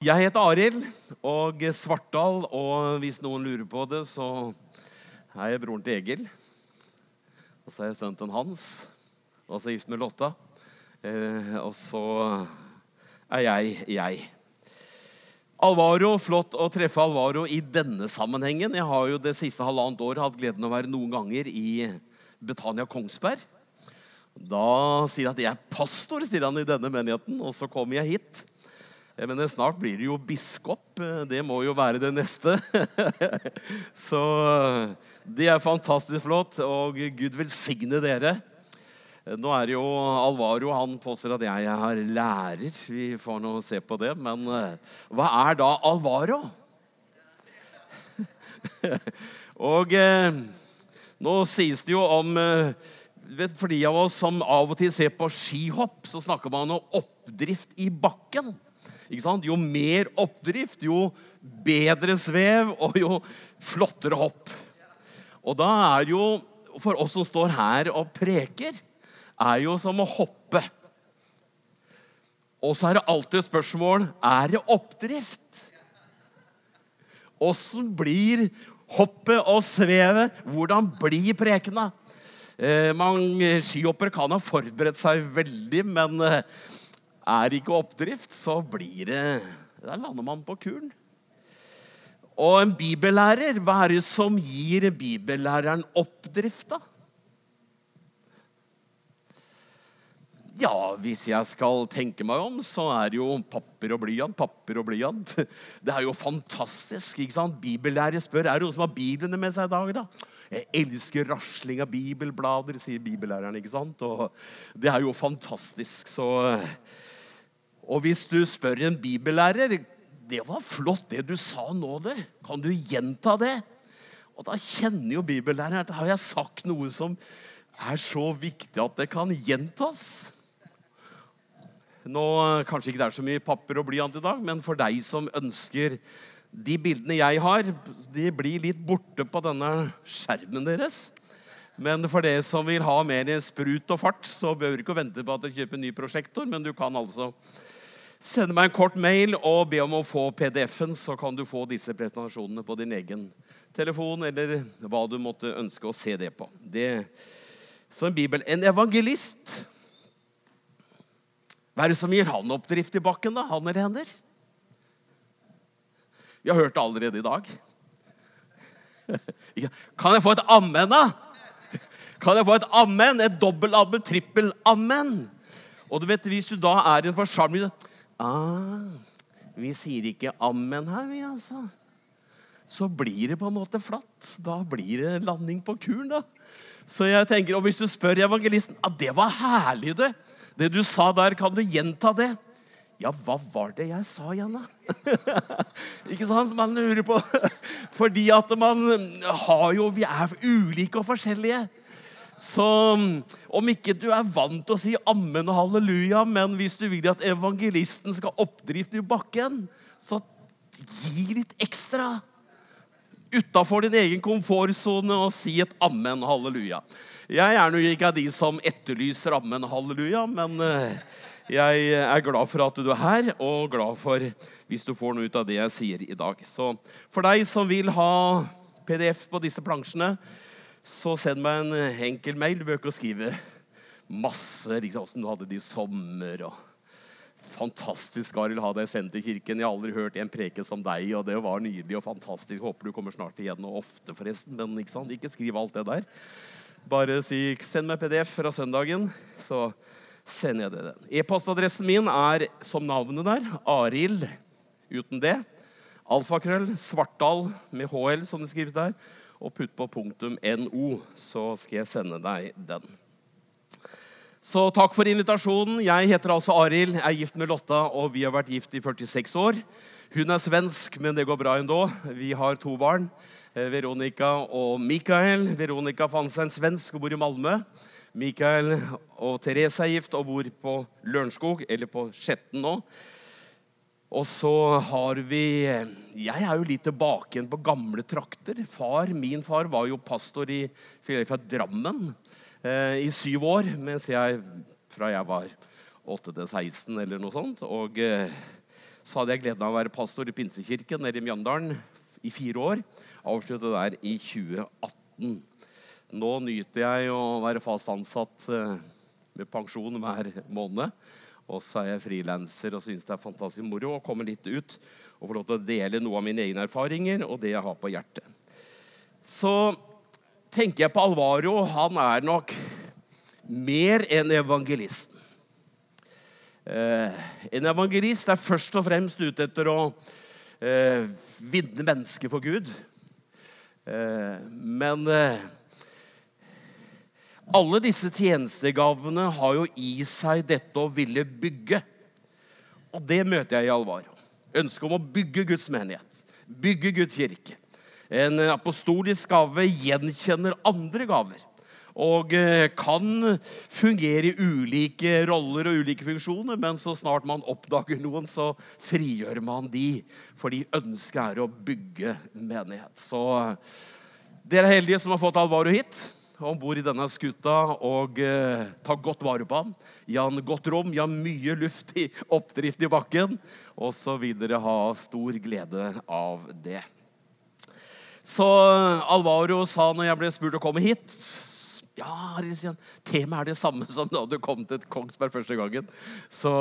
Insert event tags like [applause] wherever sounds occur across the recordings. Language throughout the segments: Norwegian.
Jeg heter Arild og Svartdal, og hvis noen lurer på det, så er jeg broren til Egil. Og så er jeg sønnen til Hans, og så er jeg gift med Lotta. Eh, og så er jeg jeg. Alvaro, Flott å treffe Alvaro i denne sammenhengen. Jeg har jo det siste halvannet året hatt gleden av å være noen ganger i Betania Kongsberg. Da sier han at jeg er pastor sier han i denne menigheten, og så kommer jeg hit. Jeg mener, Snart blir det jo biskop. Det må jo være det neste. [laughs] Så det er fantastisk flott, og Gud velsigne dere. Nå er det jo Alvaro han påstår at jeg er lærer. Vi får nå se på det. Men eh, hva er da Alvaro? [laughs] og eh, nå sies det jo om eh, For de av oss som av og til ser på skihopp, så snakker man om oppdrift i bakken. Jo mer oppdrift, jo bedre svev og jo flottere hopp. Og da er jo, for oss som står her og preker, er jo som å hoppe. Og så er det alltid spørsmål er det oppdrift. Åssen blir hoppet og svevet? Hvordan blir prekena? Eh, mange skihoppere kan ha forberedt seg veldig, men eh, er ikke oppdrift, så blir det Da lander man på kuren. Og en bibellærer, hva er det som gir bibellæreren oppdrift, da? Ja, hvis jeg skal tenke meg om, så er det jo papir og blyant, papir og blyant. [laughs] Det er jo fantastisk. ikke sant? Bibellærer spør er det noen som har Biblene med seg i dag. da? Jeg elsker rasling av bibelblader, sier bibellæreren. ikke sant? Og det er jo fantastisk. Så og hvis du spør en bibellærer det var flott, det du sa nå. det. Kan du gjenta det? Og da kjenner jo bibellæreren at har jeg sagt noe som er så viktig at det kan gjentas. Nå, Kanskje ikke det er så mye papir og blyant i dag, men for deg som ønsker De bildene jeg har, de blir litt borte på denne skjermen deres. Men for dere som vil ha mer sprut og fart, så behøver du ikke vente på at du kjøper en ny prosjektor, men du kan altså Send meg en kort mail og be om å få PDF-en, så kan du få disse presentasjonene på din egen telefon eller hva du måtte ønske å se det på. Det, så en bibel. En evangelist Hva er det som gir han oppdrift i bakken, da? Han eller hender? Vi har hørt det allerede i dag. Kan jeg få et ammen, da? Kan jeg få et ammen? Et dobbel-ammen, trippel-ammen? Og du vet, Hvis du da er i en forsamling ah, Vi sier ikke 'ammen' her, vi, altså. Så blir det på en måte flatt. Da blir det landing på kuren, da. Så jeg tenker, og Hvis du spør evangelisten ah, 'Det var herlig, det. Det du sa der, kan du gjenta det?' Ja, hva var det jeg sa igjen, [laughs] da? ikke sant? Man lurer på. [laughs] Fordi at man har jo Vi er ulike og forskjellige. Så om ikke du er vant til å si ammen og halleluja, men hvis du vil at evangelisten skal oppdrifte i bakken, så gi litt ekstra. Utafor din egen komfortsone og si et ammen halleluja. Jeg er nå ikke av de som etterlyser ammen halleluja, men eh, jeg er glad for at du er her, og glad for hvis du får noe ut av det jeg sier i dag. Så for deg som vil ha PDF på disse plansjene, så send meg en eh, enkel mail. Du behøver ikke å skrive masse liksom, åssen du hadde det i sommer. og Fantastisk, Arild, ha deg sendt til kirken. Jeg har aldri hørt en preke som deg, og det var nydelig og fantastisk. Håper du kommer snart igjen, og ofte, forresten. Men ikke, sant? ikke skriv alt det der. Bare si 'send meg PDF fra søndagen', så sender jeg det. E-postadressen min er som navnet der. Arild uten det. Alfakrøll. Svartdal med HL, som det skrives der og putt på punktum .no, så skal jeg sende deg den. Så takk for invitasjonen. Jeg heter altså Arild, er gift med Lotta, og vi har vært gift i 46 år. Hun er svensk, men det går bra ennå. Vi har to barn. Eh, Veronica og Mikael. Veronica fant seg en svensk og bor i Malmö. Mikael og Therese er gift og bor på Lørenskog, eller på Skjetten nå. Og så har vi Jeg er jo litt tilbake igjen på gamle trakter. Far, Min far var jo pastor i fra Drammen eh, i syv år, mens jeg fra jeg var 8 til 16 eller noe sånt. Og eh, så hadde jeg gleden av å være pastor i Pinsekirken nede i Mjøndalen i fire år. Avsluttet der i 2018. Nå nyter jeg å være fast ansatt eh, med pensjon hver måned. Og så er jeg frilanser og syns det er fantastisk moro å komme litt ut og få lov til å dele noe av mine egne erfaringer og det jeg har på hjertet. Så tenker jeg på Alvaro. Han er nok mer enn evangelisten. Eh, en evangelist er først og fremst ute etter å eh, vinne mennesker for Gud. Eh, men eh, alle disse tjenestegavene har jo i seg dette å ville bygge. Og det møter jeg i Alvaro. Ønsket om å bygge Guds menighet, bygge Guds kirke. En apostolisk gave gjenkjenner andre gaver og eh, kan fungere i ulike roller og ulike funksjoner, men så snart man oppdager noen, så frigjør man de, fordi ønsket er å bygge menighet. Så dere er heldige som har fått Alvaro hit om bord i denne skuta og eh, ta godt vare på ham. Gi han godt rom, gi han mye luft i oppdrift i bakken Og så vil dere Ha stor glede av det. Så Alvaro sa når jeg ble spurt å komme hit ja, temaet er det samme som da du kom til Kongsberg første gangen. Så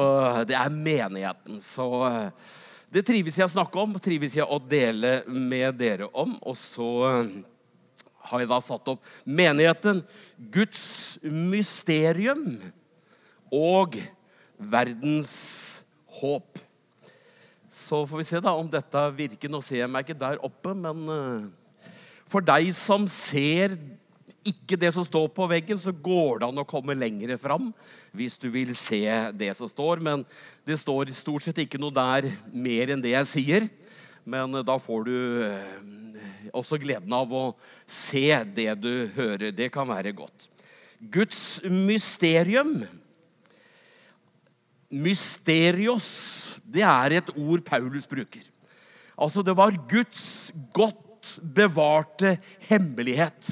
det er menigheten. Så eh, det trives jeg å snakke om, trives jeg å dele med dere om. Og så eh, har jeg da satt opp menigheten, Guds mysterium og verdens håp. Så får vi se da om dette virker. Nå ser jeg meg ikke der oppe, men eh, for deg som ser ikke det som står på veggen, så går det an å komme lenger fram hvis du vil se det som står. Men det står stort sett ikke noe der mer enn det jeg sier. Men da får du eh, også gleden av å se det du hører. Det kan være godt. Guds mysterium Mysterios, det er et ord Paulus bruker. Altså, det var Guds godt bevarte hemmelighet.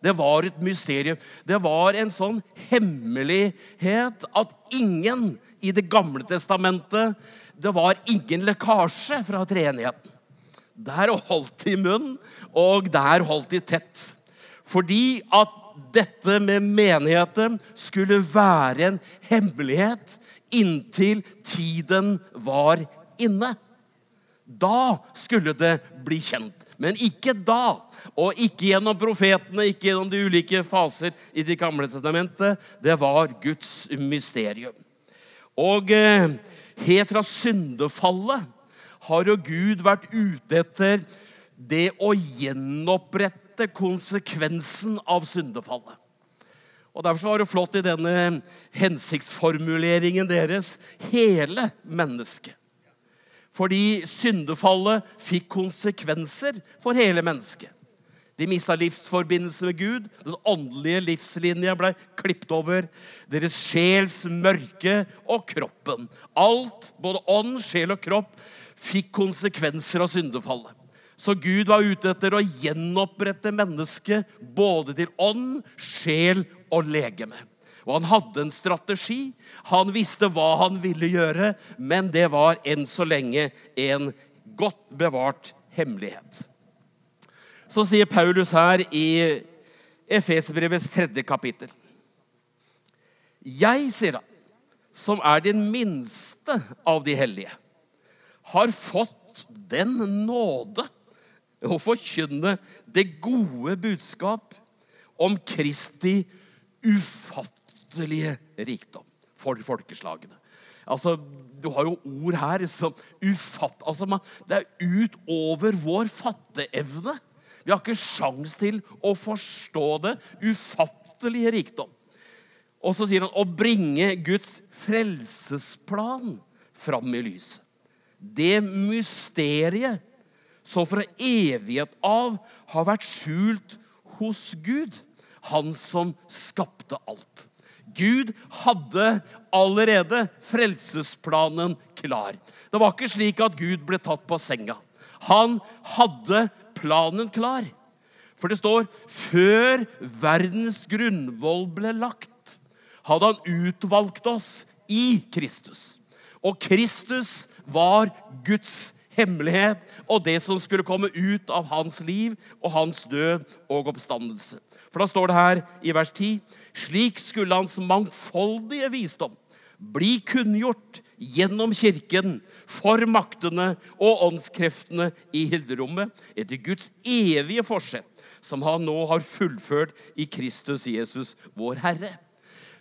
Det var et mysterium. Det var en sånn hemmelighet at ingen i Det gamle testamentet Det var ingen lekkasje fra treenigheten. Der holdt de munn, og der holdt de tett. Fordi at dette med menigheten skulle være en hemmelighet inntil tiden var inne. Da skulle det bli kjent. Men ikke da, og ikke gjennom profetene, ikke gjennom de ulike faser i Det gamle testamentet. Det var Guds mysterium. Og eh, helt fra syndefallet har jo Gud vært ute etter det å gjenopprette konsekvensen av syndefallet. Og Derfor var det flott i denne hensiktsformuleringen deres hele mennesket. Fordi syndefallet fikk konsekvenser for hele mennesket. De mista livsforbindelse med Gud. Den åndelige livslinja ble klippet over. Deres sjels mørke og kroppen. Alt, både ånd, sjel og kropp, fikk konsekvenser av syndefallet. Så Gud var ute etter å gjenopprette mennesket både til ånd, sjel og legeme. Og han hadde en strategi. Han visste hva han ville gjøre, men det var enn så lenge en godt bevart hemmelighet. Så sier Paulus her i Efesbrevets tredje kapittel. Jeg, sier han, som er den minste av de hellige, har fått den nåde å forkynne det gode budskap om Kristi ufattelige rikdom for folkeslagene. Altså, Du har jo ord her som ufatt... Altså, man, det er utover vår fatteevne. Vi har ikke sjans til å forstå det. Ufattelige rikdom. Og så sier han å bringe Guds frelsesplan fram i lyset. Det mysteriet som fra evighet av har vært skjult hos Gud, han som skapte alt. Gud hadde allerede frelsesplanen klar. Det var ikke slik at Gud ble tatt på senga. Han hadde planen klar. For det står før verdens grunnvoll ble lagt, hadde han utvalgt oss i Kristus. Og Kristus var Guds hemmelighet og det som skulle komme ut av hans liv og hans død og oppstandelse. For da står det her i vers 10.: Slik skulle hans mangfoldige visdom bli kunngjort gjennom Kirken for maktene og åndskreftene i hilderommet etter Guds evige forsett, som han nå har fullført i Kristus Jesus, vår Herre.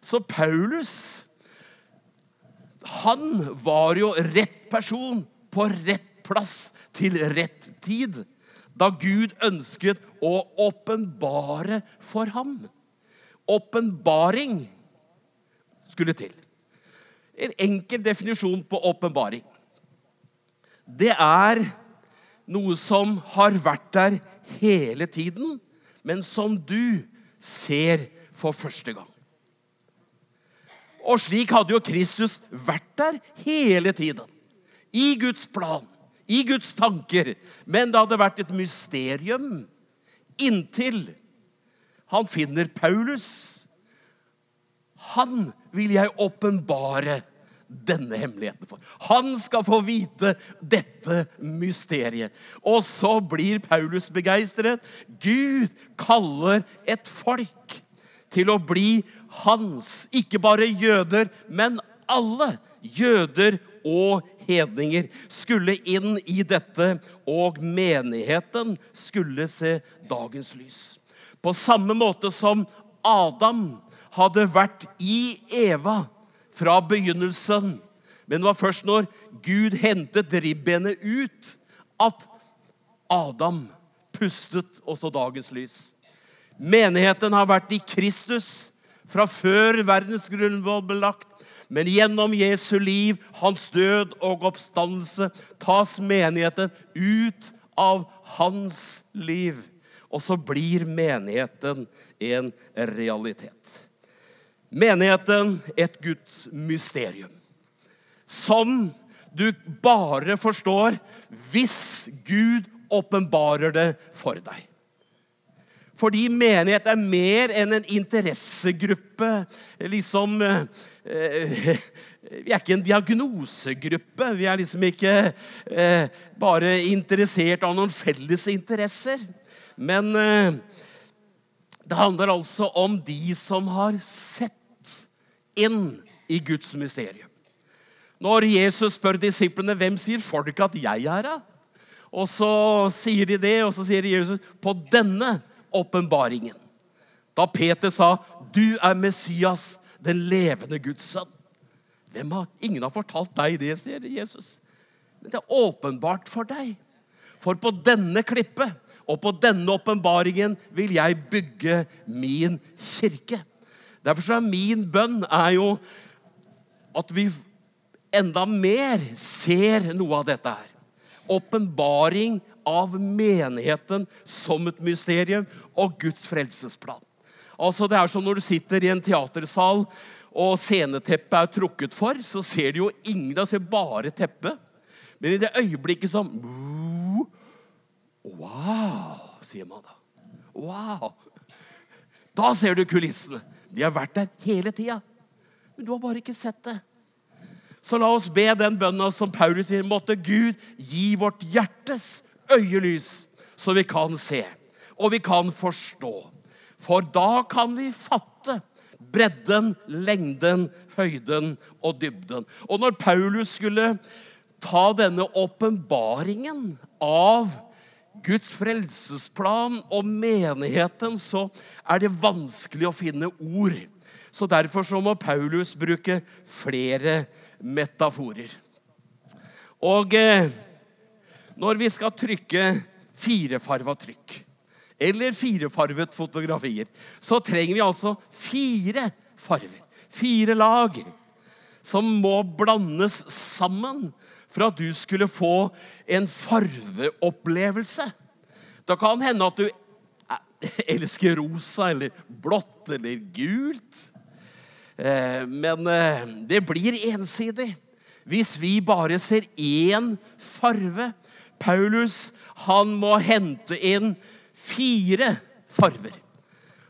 Så Paulus han var jo rett person på rett plass til rett tid. Da Gud ønsket å åpenbare for ham. Åpenbaring skulle til. En enkel definisjon på åpenbaring. Det er noe som har vært der hele tiden, men som du ser for første gang. Og slik hadde jo Kristus vært der hele tiden. I Guds plan, i Guds tanker. Men det hadde vært et mysterium inntil han finner Paulus. Han vil jeg åpenbare denne hemmeligheten for. Han skal få vite dette mysteriet. Og så blir Paulus begeistret. Gud kaller et folk til å bli hans. Ikke bare jøder, men alle jøder og hedninger skulle inn i dette, og menigheten skulle se dagens lys. På samme måte som Adam hadde vært i Eva fra begynnelsen. Men det var først når Gud hentet ribbenet ut, at Adam pustet også dagens lys. Menigheten har vært i Kristus fra før verdens grunnvoll ble lagt. Men gjennom Jesu liv, hans død og oppstandelse, tas menigheten ut av hans liv. Og så blir menigheten en realitet. Menigheten et Guds mysterium. Som du bare forstår hvis Gud åpenbarer det for deg. Fordi menighet er mer enn en interessegruppe. Liksom eh, [laughs] Vi er ikke en diagnosegruppe. Vi er liksom ikke eh, bare interessert av noen felles interesser. Men eh, det handler altså om de som har sett inn i Guds mysterium. Når Jesus spør disiplene hvem sier folk at jeg er, da? Og så sier de det, og så sier Jesus på denne åpenbaringen. Da Peter sa, 'Du er Messias, den levende Guds sønn'. Hvem har, Ingen har fortalt deg det, sier Jesus. Men det er åpenbart for deg. For på denne klippet og på denne åpenbaringen vil jeg bygge min kirke. Derfor er min bønn er jo at vi enda mer ser noe av dette her. Åpenbaring av menigheten som et mysterium og Guds frelsesplan. Altså Det er som når du sitter i en teatersal og sceneteppet er trukket for, så ser du jo ingen, da ser bare teppet. Men i det øyeblikket som Wow, sier man da. Wow. Da ser du kulissene. De har vært der hele tida. Men du har bare ikke sett det. Så la oss be den bønna som Paulus sier. Måtte Gud gi vårt hjertes øyelys, så vi kan se. Og vi kan forstå. For da kan vi fatte bredden, lengden, høyden og dybden. Og når Paulus skulle ta denne åpenbaringen av Guds frelsesplan og menigheten, så er det vanskelig å finne ord. Så Derfor så må Paulus bruke flere metaforer. Og eh, når vi skal trykke firefarva trykk, eller firefarvet fotografier, så trenger vi altså fire farver. Fire lag som må blandes sammen for at du skulle få en farveopplevelse. Da kan hende at du elsker rosa eller blått eller gult. Eh, men eh, det blir ensidig hvis vi bare ser én farve. Paulus han må hente inn fire farver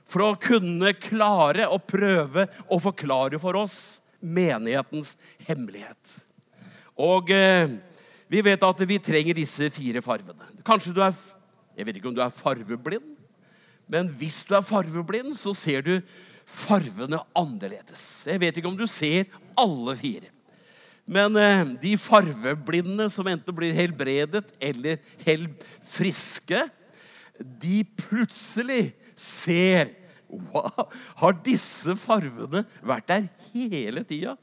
for å kunne klare å prøve å forklare for oss menighetens hemmelighet. Og eh, Vi vet at vi trenger disse fire farvene. Kanskje du er Jeg vet ikke om du er farveblind, men hvis du er farveblind, så ser du farvene annerledes. Jeg vet ikke om du ser alle fire. Men eh, de farveblinde som enten blir helbredet eller helt friske, de plutselig ser Wow, har disse farvene vært der hele tida?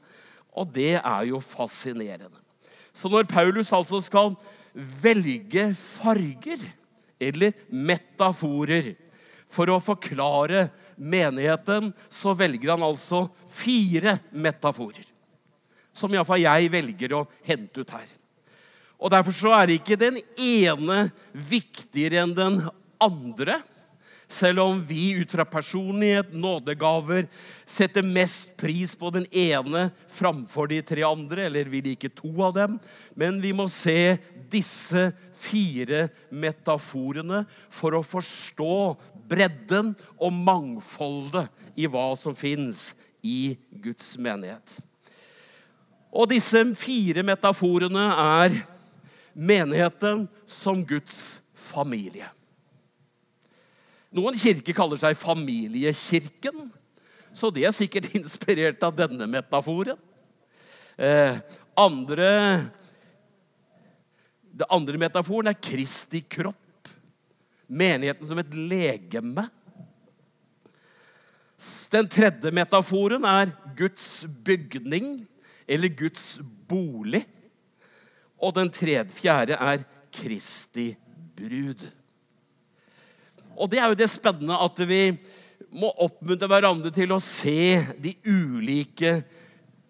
Og det er jo fascinerende. Så når Paulus altså skal velge farger eller metaforer for å forklare menigheten, så velger han altså fire metaforer. Som iallfall jeg velger å hente ut her. Og Derfor så er ikke den ene viktigere enn den andre. Selv om vi ut fra personlighet, nådegaver, setter mest pris på den ene framfor de tre andre, eller vi liker to av dem. Men vi må se disse fire metaforene for å forstå bredden og mangfoldet i hva som fins i Guds menighet. Og disse fire metaforene er menigheten som Guds familie. Noen kirker kaller seg familiekirken, så de er sikkert [laughs] inspirert av denne metaforen. Eh, andre, det andre metaforen er Kristi kropp. Menigheten som et legeme. Den tredje metaforen er Guds bygning, eller Guds bolig. Og den tredje, fjerde er Kristi brud. Og det er jo det spennende at vi må oppmuntre hverandre til å se de ulike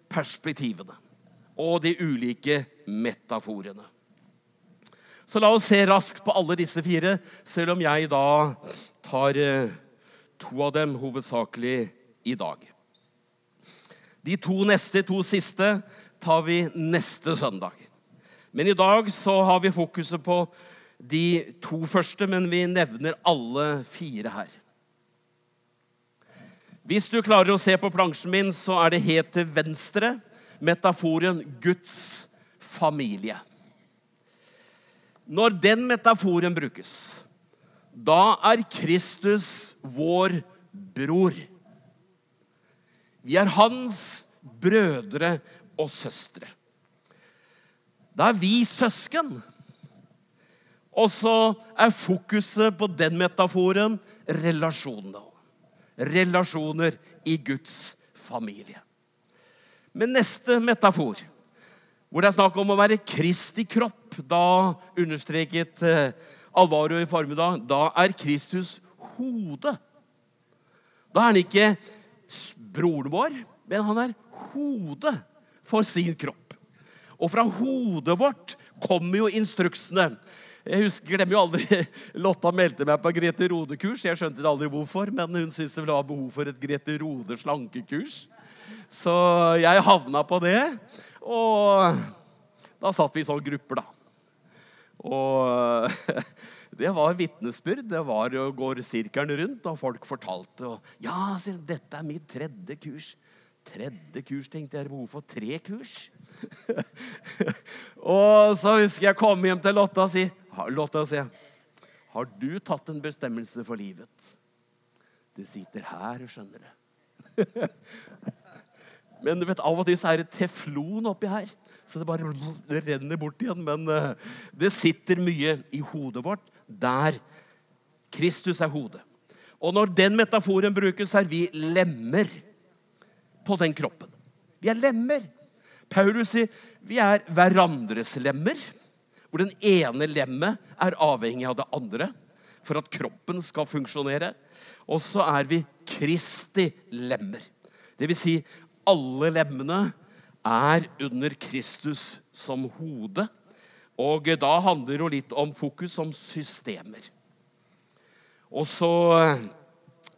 perspektivene og de ulike metaforene. Så la oss se raskt på alle disse fire, selv om jeg da tar eh, to av dem hovedsakelig i dag. De to neste, to siste, tar vi neste søndag. Men i dag så har vi fokuset på de to første, men vi nevner alle fire her. Hvis du klarer å se på plansjen min, så er det helt til venstre metaforen Guds familie. Når den metaforen brukes, da er Kristus vår bror. Vi er hans brødre og søstre. Da er vi søsken. Og så er fokuset på den metaforen relasjonene. Relasjoner i Guds familie. Men neste metafor, hvor det er snakk om å være Kristi kropp, da understreket eh, Alvaro i formiddag, da er Kristus hode. Da er han ikke broren vår, men han er hode for sin kropp. Og fra hodet vårt kommer jo instruksene. Jeg husker, glemmer jo aldri [laughs] Lotta meldte meg på Grete Rode-kurs. Jeg skjønte aldri hvorfor, men hun syntes det var behov for et Grete Rode slankekurs. Så jeg havna på det. Og da satt vi i sånne grupper, da. Og [laughs] det var vitnesbyrd. Det var å gå sirkelen rundt, og folk fortalte. Og, ja, dette er mitt tredje kurs. Tredje kurs, tenkte jeg. Er behov for tre kurs? [laughs] og så husker jeg komme hjem til Lotta og si Lotta å si Har du tatt en bestemmelse for livet? Det sitter her, skjønner du. [laughs] Men du vet, av og til så er det teflon oppi her. Så det bare det renner bort igjen. Men uh, det sitter mye i hodet vårt der Kristus er hodet. Og når den metaforen brukes, er vi lemmer på den kroppen. Vi er lemmer. Paulus sier vi er hverandres lemmer, hvor den ene lemmet er avhengig av det andre for at kroppen skal funksjonere. Og så er vi Kristi lemmer. Det vil si, alle lemmene er under Kristus som hode. Og da handler det litt om fokus som systemer. Og så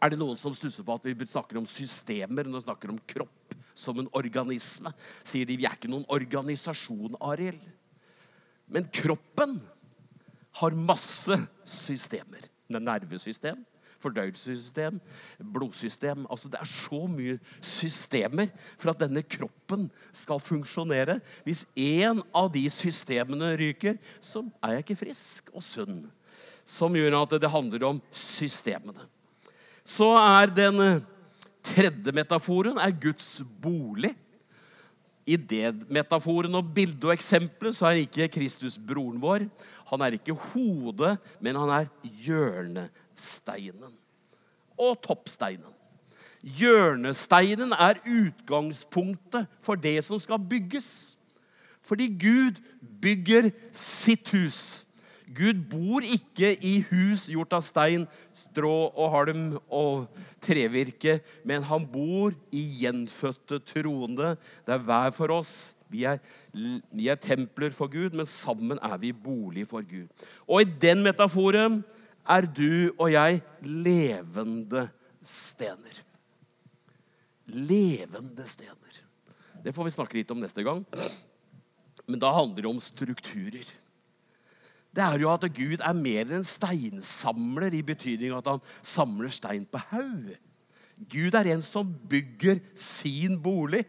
er det noen som stusser på at vi snakker om systemer når vi snakker om kropp som en organisme. Sier de vi er ikke noen organisasjon, Arild. Men kroppen har masse systemer. Er nervesystem, fordøyelsessystem, blodsystem altså Det er så mye systemer for at denne kroppen skal funksjonere. Hvis én av de systemene ryker, så er jeg ikke frisk og sunn. Som gjør at det handler om systemene. Så er den tredje metaforen er Guds bolig. I det metaforen og bildet og eksempelet så er ikke Kristus broren vår. Han er ikke hodet, men han er hjørnesteinen. Og toppsteinen. Hjørnesteinen er utgangspunktet for det som skal bygges. Fordi Gud bygger sitt hus. Gud bor ikke i hus gjort av stein, strå og halm og trevirke, men han bor i gjenfødte troende. Det er hver for oss. Vi er, vi er, templer for Gud, men sammen er vi bolig for Gud. Og i den metaforen er du og jeg levende stener. Levende stener. Det får vi snakke litt om neste gang. Men da handler det om strukturer det er jo at Gud er mer enn en steinsamler, i betydning at han samler stein på haug. Gud er en som bygger sin bolig.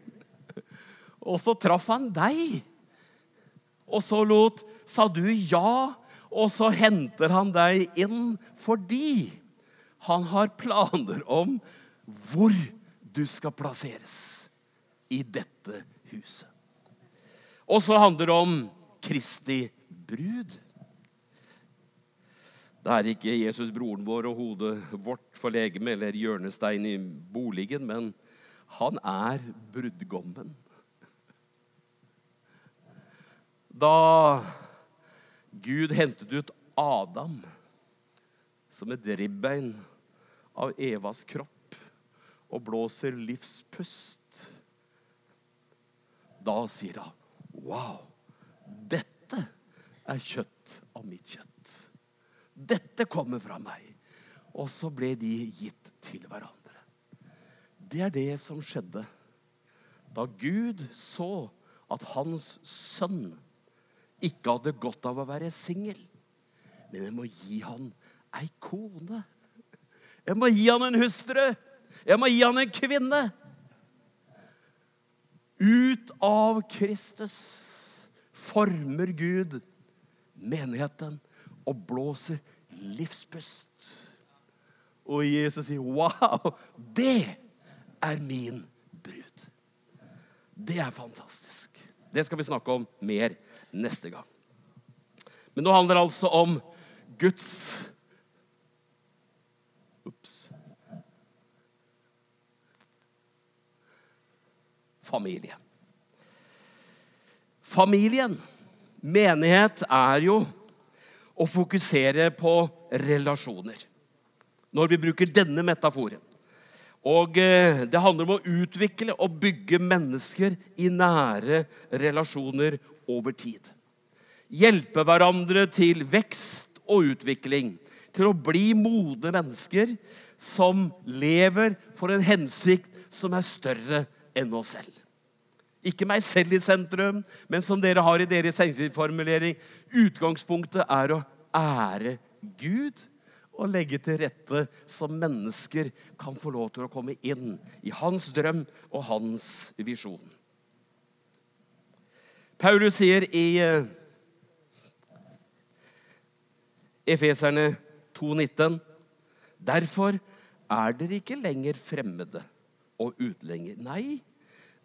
Og så traff han deg. Og så lot, sa du ja, og så henter han deg inn fordi han har planer om hvor du skal plasseres i dette huset. Og så handler det om Kristi brud. Det er ikke Jesus broren vår og hodet vårt for legeme eller hjørnestein i boligen, men han er brudgommen. Da Gud hentet ut Adam som et ribbein av Evas kropp og blåser livspust, da sier han, 'Wow, dette er kjøtt av mitt kjøtt'. Dette kommer fra meg. Og så ble de gitt til hverandre. Det er det som skjedde da Gud så at hans sønn ikke hadde godt av å være singel. Men jeg må gi han ei kone. Jeg må gi han en hustru. Jeg må gi han en kvinne. Ut av Kristus former Gud menigheten og blåser livspust. Og Jesus sier, 'Wow, det er min brud'. Det er fantastisk. Det skal vi snakke om mer neste gang. Men nå handler det altså om Guds Ops. Familie. Familien, menighet, er jo å fokusere på relasjoner. Når vi bruker denne metaforen. Og eh, Det handler om å utvikle og bygge mennesker i nære relasjoner over tid. Hjelpe hverandre til vekst og utvikling. Til å bli modne mennesker som lever for en hensikt som er større enn oss selv. Ikke meg selv i sentrum, men som dere har i deres hensiktsformulering. Utgangspunktet er å ære Gud og legge til rette så mennesker kan få lov til å komme inn i hans drøm og hans visjon. Paulus sier i uh, Efeserne 2,19.: Derfor er dere ikke lenger fremmede og utlendinger.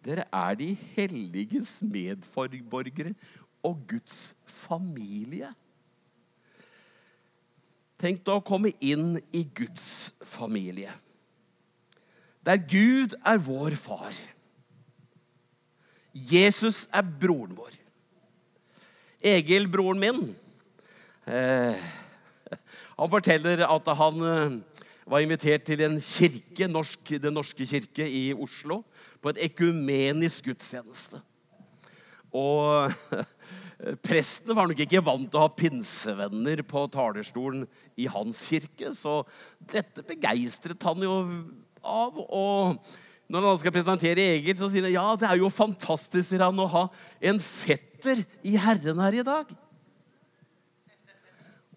Dere er de helliges medforborgere og Guds familie. Tenk da å komme inn i Guds familie. Der Gud er vår far. Jesus er broren vår. Egil, broren min, eh, [laughs] han forteller at han eh, var invitert til en kirke, norsk, Den norske kirke i Oslo, på et ekumenisk gudstjeneste. Og [laughs] presten var nok ikke vant til å ha pinsevenner på talerstolen i hans kirke, så dette begeistret han jo av. Og når han skal presentere Egil, så sier han ja, det er jo fantastisk sier han, å ha en fetter i Herren her i dag.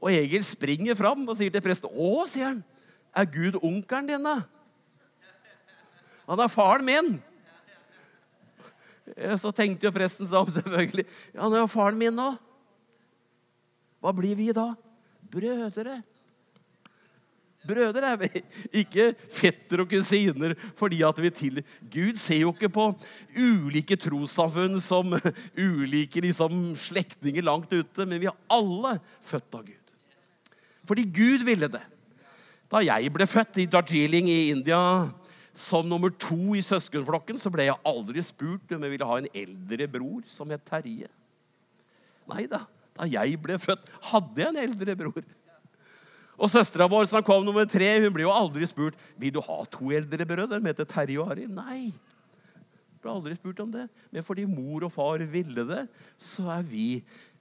Og Egil springer fram og sier til presten Å, sier han, Er Gud onkelen din, da? Han er faren min. Så tenkte jo presten seg om, selvfølgelig. Ja, han er jo faren min nå. Hva blir vi da? Brødre. Brødre er vi, ikke fetter og kusiner fordi at vi til Gud ser jo ikke på ulike trossamfunn som ulike liksom, slektninger langt ute, men vi er alle født av Gud. Fordi Gud ville det. Da jeg ble født i Darjeeling i India som nummer to i søskenflokken, så ble jeg aldri spurt om jeg ville ha en eldre bror som het Terje. Nei da. Da jeg ble født, hadde jeg en eldre bror. Og Søstera vår som kom nummer tre, hun ble jo aldri spurt vil du ha to eldre brødre. De heter Terje og Arild. Nei. Ble aldri spurt om det. Men fordi mor og far ville det, så er vi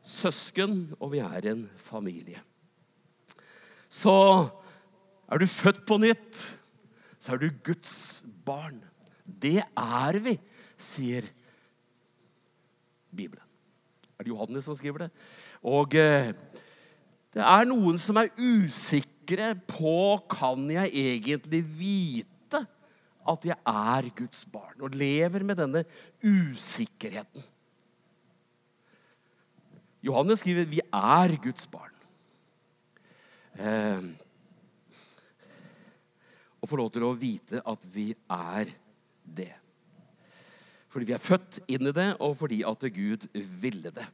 søsken, og vi er en familie. Så er du født på nytt, så er du Guds barn. Det er vi, sier Bibelen. Er det Johannes som skriver det? Og eh, det er noen som er usikre på kan jeg egentlig vite at jeg er Guds barn, og lever med denne usikkerheten. Johannes skriver vi er Guds barn. Eh, og få lov til å vite at vi er det. Fordi vi er født inn i det, og fordi at Gud ville det.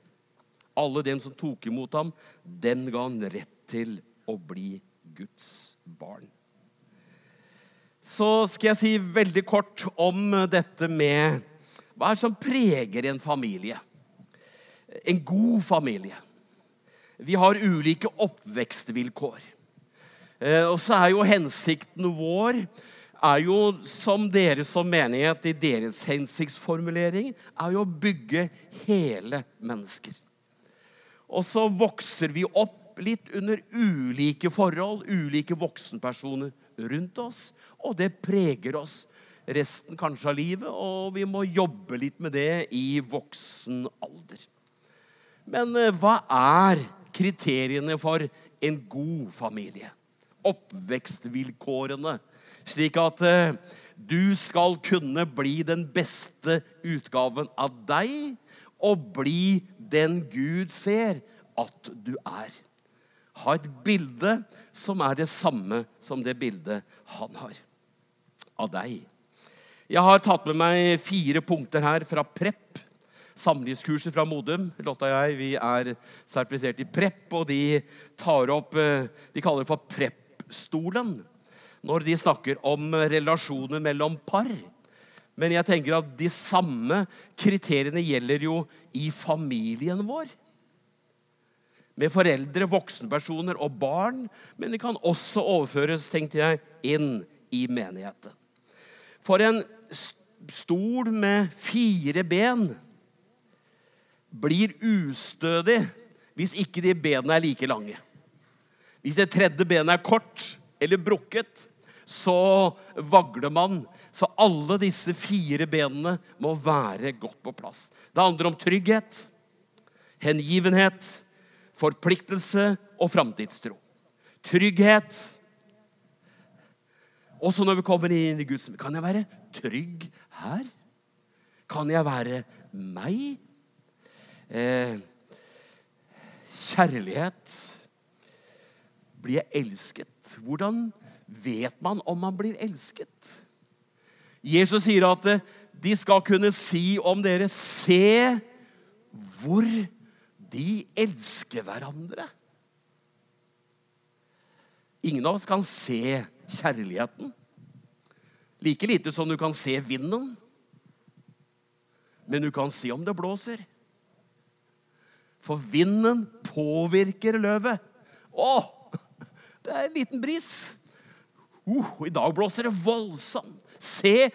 Alle dem som tok imot ham, den ga han rett til å bli Guds barn. Så skal jeg si veldig kort om dette med hva er det som preger en familie. En god familie. Vi har ulike oppvekstvilkår. Eh, og så er jo hensikten vår er jo som dere som menighet i deres hensiktsformulering er jo å bygge hele mennesker. Og så vokser vi opp litt under ulike forhold, ulike voksenpersoner rundt oss. Og det preger oss resten kanskje av livet, og vi må jobbe litt med det i voksen alder. Men eh, hva er kriteriene for en god familie? Oppvekstvilkårene, slik at eh, du skal kunne bli den beste utgaven av deg og bli den Gud ser at du er. Ha et bilde som er det samme som det bildet han har av deg. Jeg har tatt med meg fire punkter her fra Prepp. Samlivskurset fra Modum. Lotta og jeg vi er sertifisert i Prepp, og de tar opp eh, De kaller det for Prepp-stolen når de snakker om relasjoner mellom par. Men jeg tenker at de samme kriteriene gjelder jo i familien vår. Med foreldre, voksenpersoner og barn. Men det kan også overføres tenkte jeg, inn i menigheten. For en stol med fire ben blir ustødig hvis ikke de benene er like lange. Hvis det tredje benet er kort eller brukket, så vagler man. Så alle disse fire benene må være godt på plass. Det handler om trygghet, hengivenhet, forpliktelse og framtidstro. Trygghet. Også når vi kommer inn i Guds Kan jeg være trygg her? Kan jeg være meg? Eh, kjærlighet. Blir jeg elsket? Hvordan vet man om man blir elsket. Jesus sier at eh, de skal kunne si om dere Se hvor de elsker hverandre. Ingen av oss kan se kjærligheten. Like lite som du kan se vinden. Men du kan se om det blåser. For vinden påvirker løvet. Å, det er en liten bris. Uh, I dag blåser det voldsomt. Se,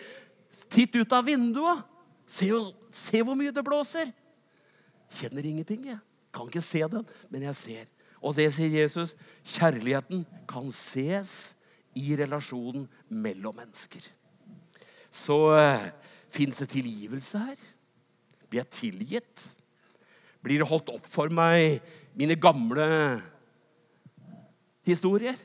titt ut av vinduet. Se, se, hvor mye det blåser. Kjenner ingenting, jeg. Kan ikke se den, men jeg ser. Og det sier Jesus. Kjærligheten kan ses i relasjonen mellom mennesker. Så uh, eh, fins det tilgivelse her? Blir jeg tilgitt? Blir det holdt opp for meg mine gamle historier?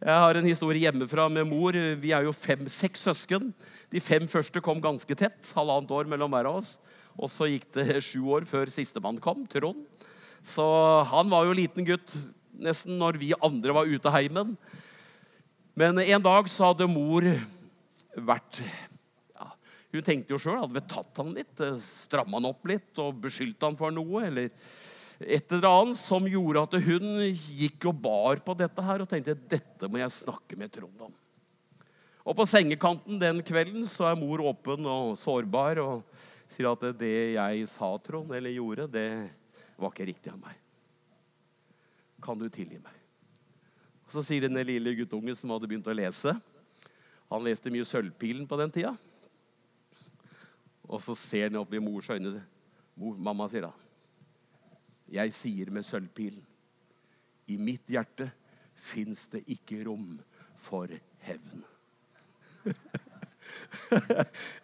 Jeg har en historie hjemmefra med mor. Vi er jo fem-seks søsken. De fem første kom ganske tett. Halvannet år mellom hver av oss. Og så gikk det [laughs] sju år før sistemann kom, Trond. Så han var jo liten gutt nesten når vi andre var ute av heimen. Men en dag så hadde mor vært ja, Hun tenkte jo sjøl hadde vi tatt han litt, stramma han opp litt og beskyldt han for noe. eller et eller annet som gjorde at hun gikk og bar på dette her og tenkte dette må jeg snakke med Trond om. Og På sengekanten den kvelden så er mor åpen og sårbar og sier at det jeg sa, Trond, eller gjorde, det var ikke riktig av meg. Kan du tilgi meg? Og Så sier denne lille guttungen som hadde begynt å lese Han leste mye Sølvpilen på den tida. Og så ser han opp i mors øyne. Mor, mamma, sier han. Jeg sier med sølvpilen I mitt hjerte fins det ikke rom for hevn. [laughs]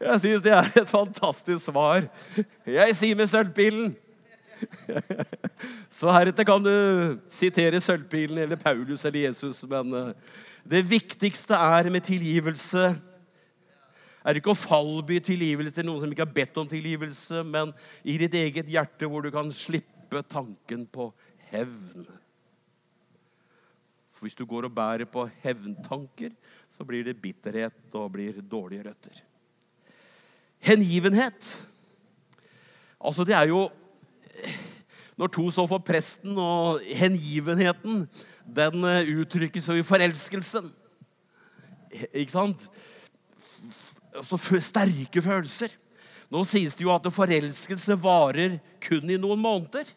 Jeg syns det er et fantastisk svar. Jeg sier med sølvpilen. [laughs] Så heretter kan du sitere sølvpilen eller Paulus eller Jesus, men eh, det viktigste er med tilgivelse er ikke å fallby tilgivelse til noen som ikke har bedt om tilgivelse, men i ditt eget hjerte hvor du kan slippe slippe tanken på hevn. For Hvis du går og bærer på hevntanker, så blir det bitterhet og blir dårlige røtter. Hengivenhet. Altså, det er jo Når to så for presten, og hengivenheten, den eh, uttrykkes jo i forelskelsen. Ikke sant? Altså sterke følelser. Nå sies det jo at forelskelse varer kun i noen måneder.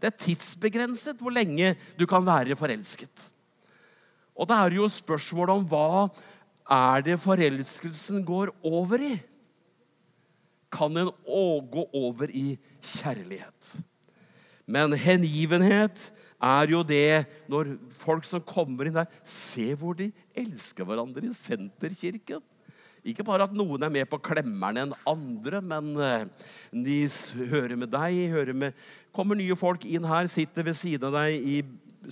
Det er tidsbegrenset hvor lenge du kan være forelsket. Og da er det jo spørsmålet om hva er det forelskelsen går over i? Kan den gå over i kjærlighet? Men hengivenhet er jo det når folk som kommer inn der ser hvor de elsker hverandre i Senterkirken. Ikke bare at noen er med på klemmerne enn andre, men eh, de hører med deg. hører med, Kommer nye folk inn her, sitter ved siden av deg i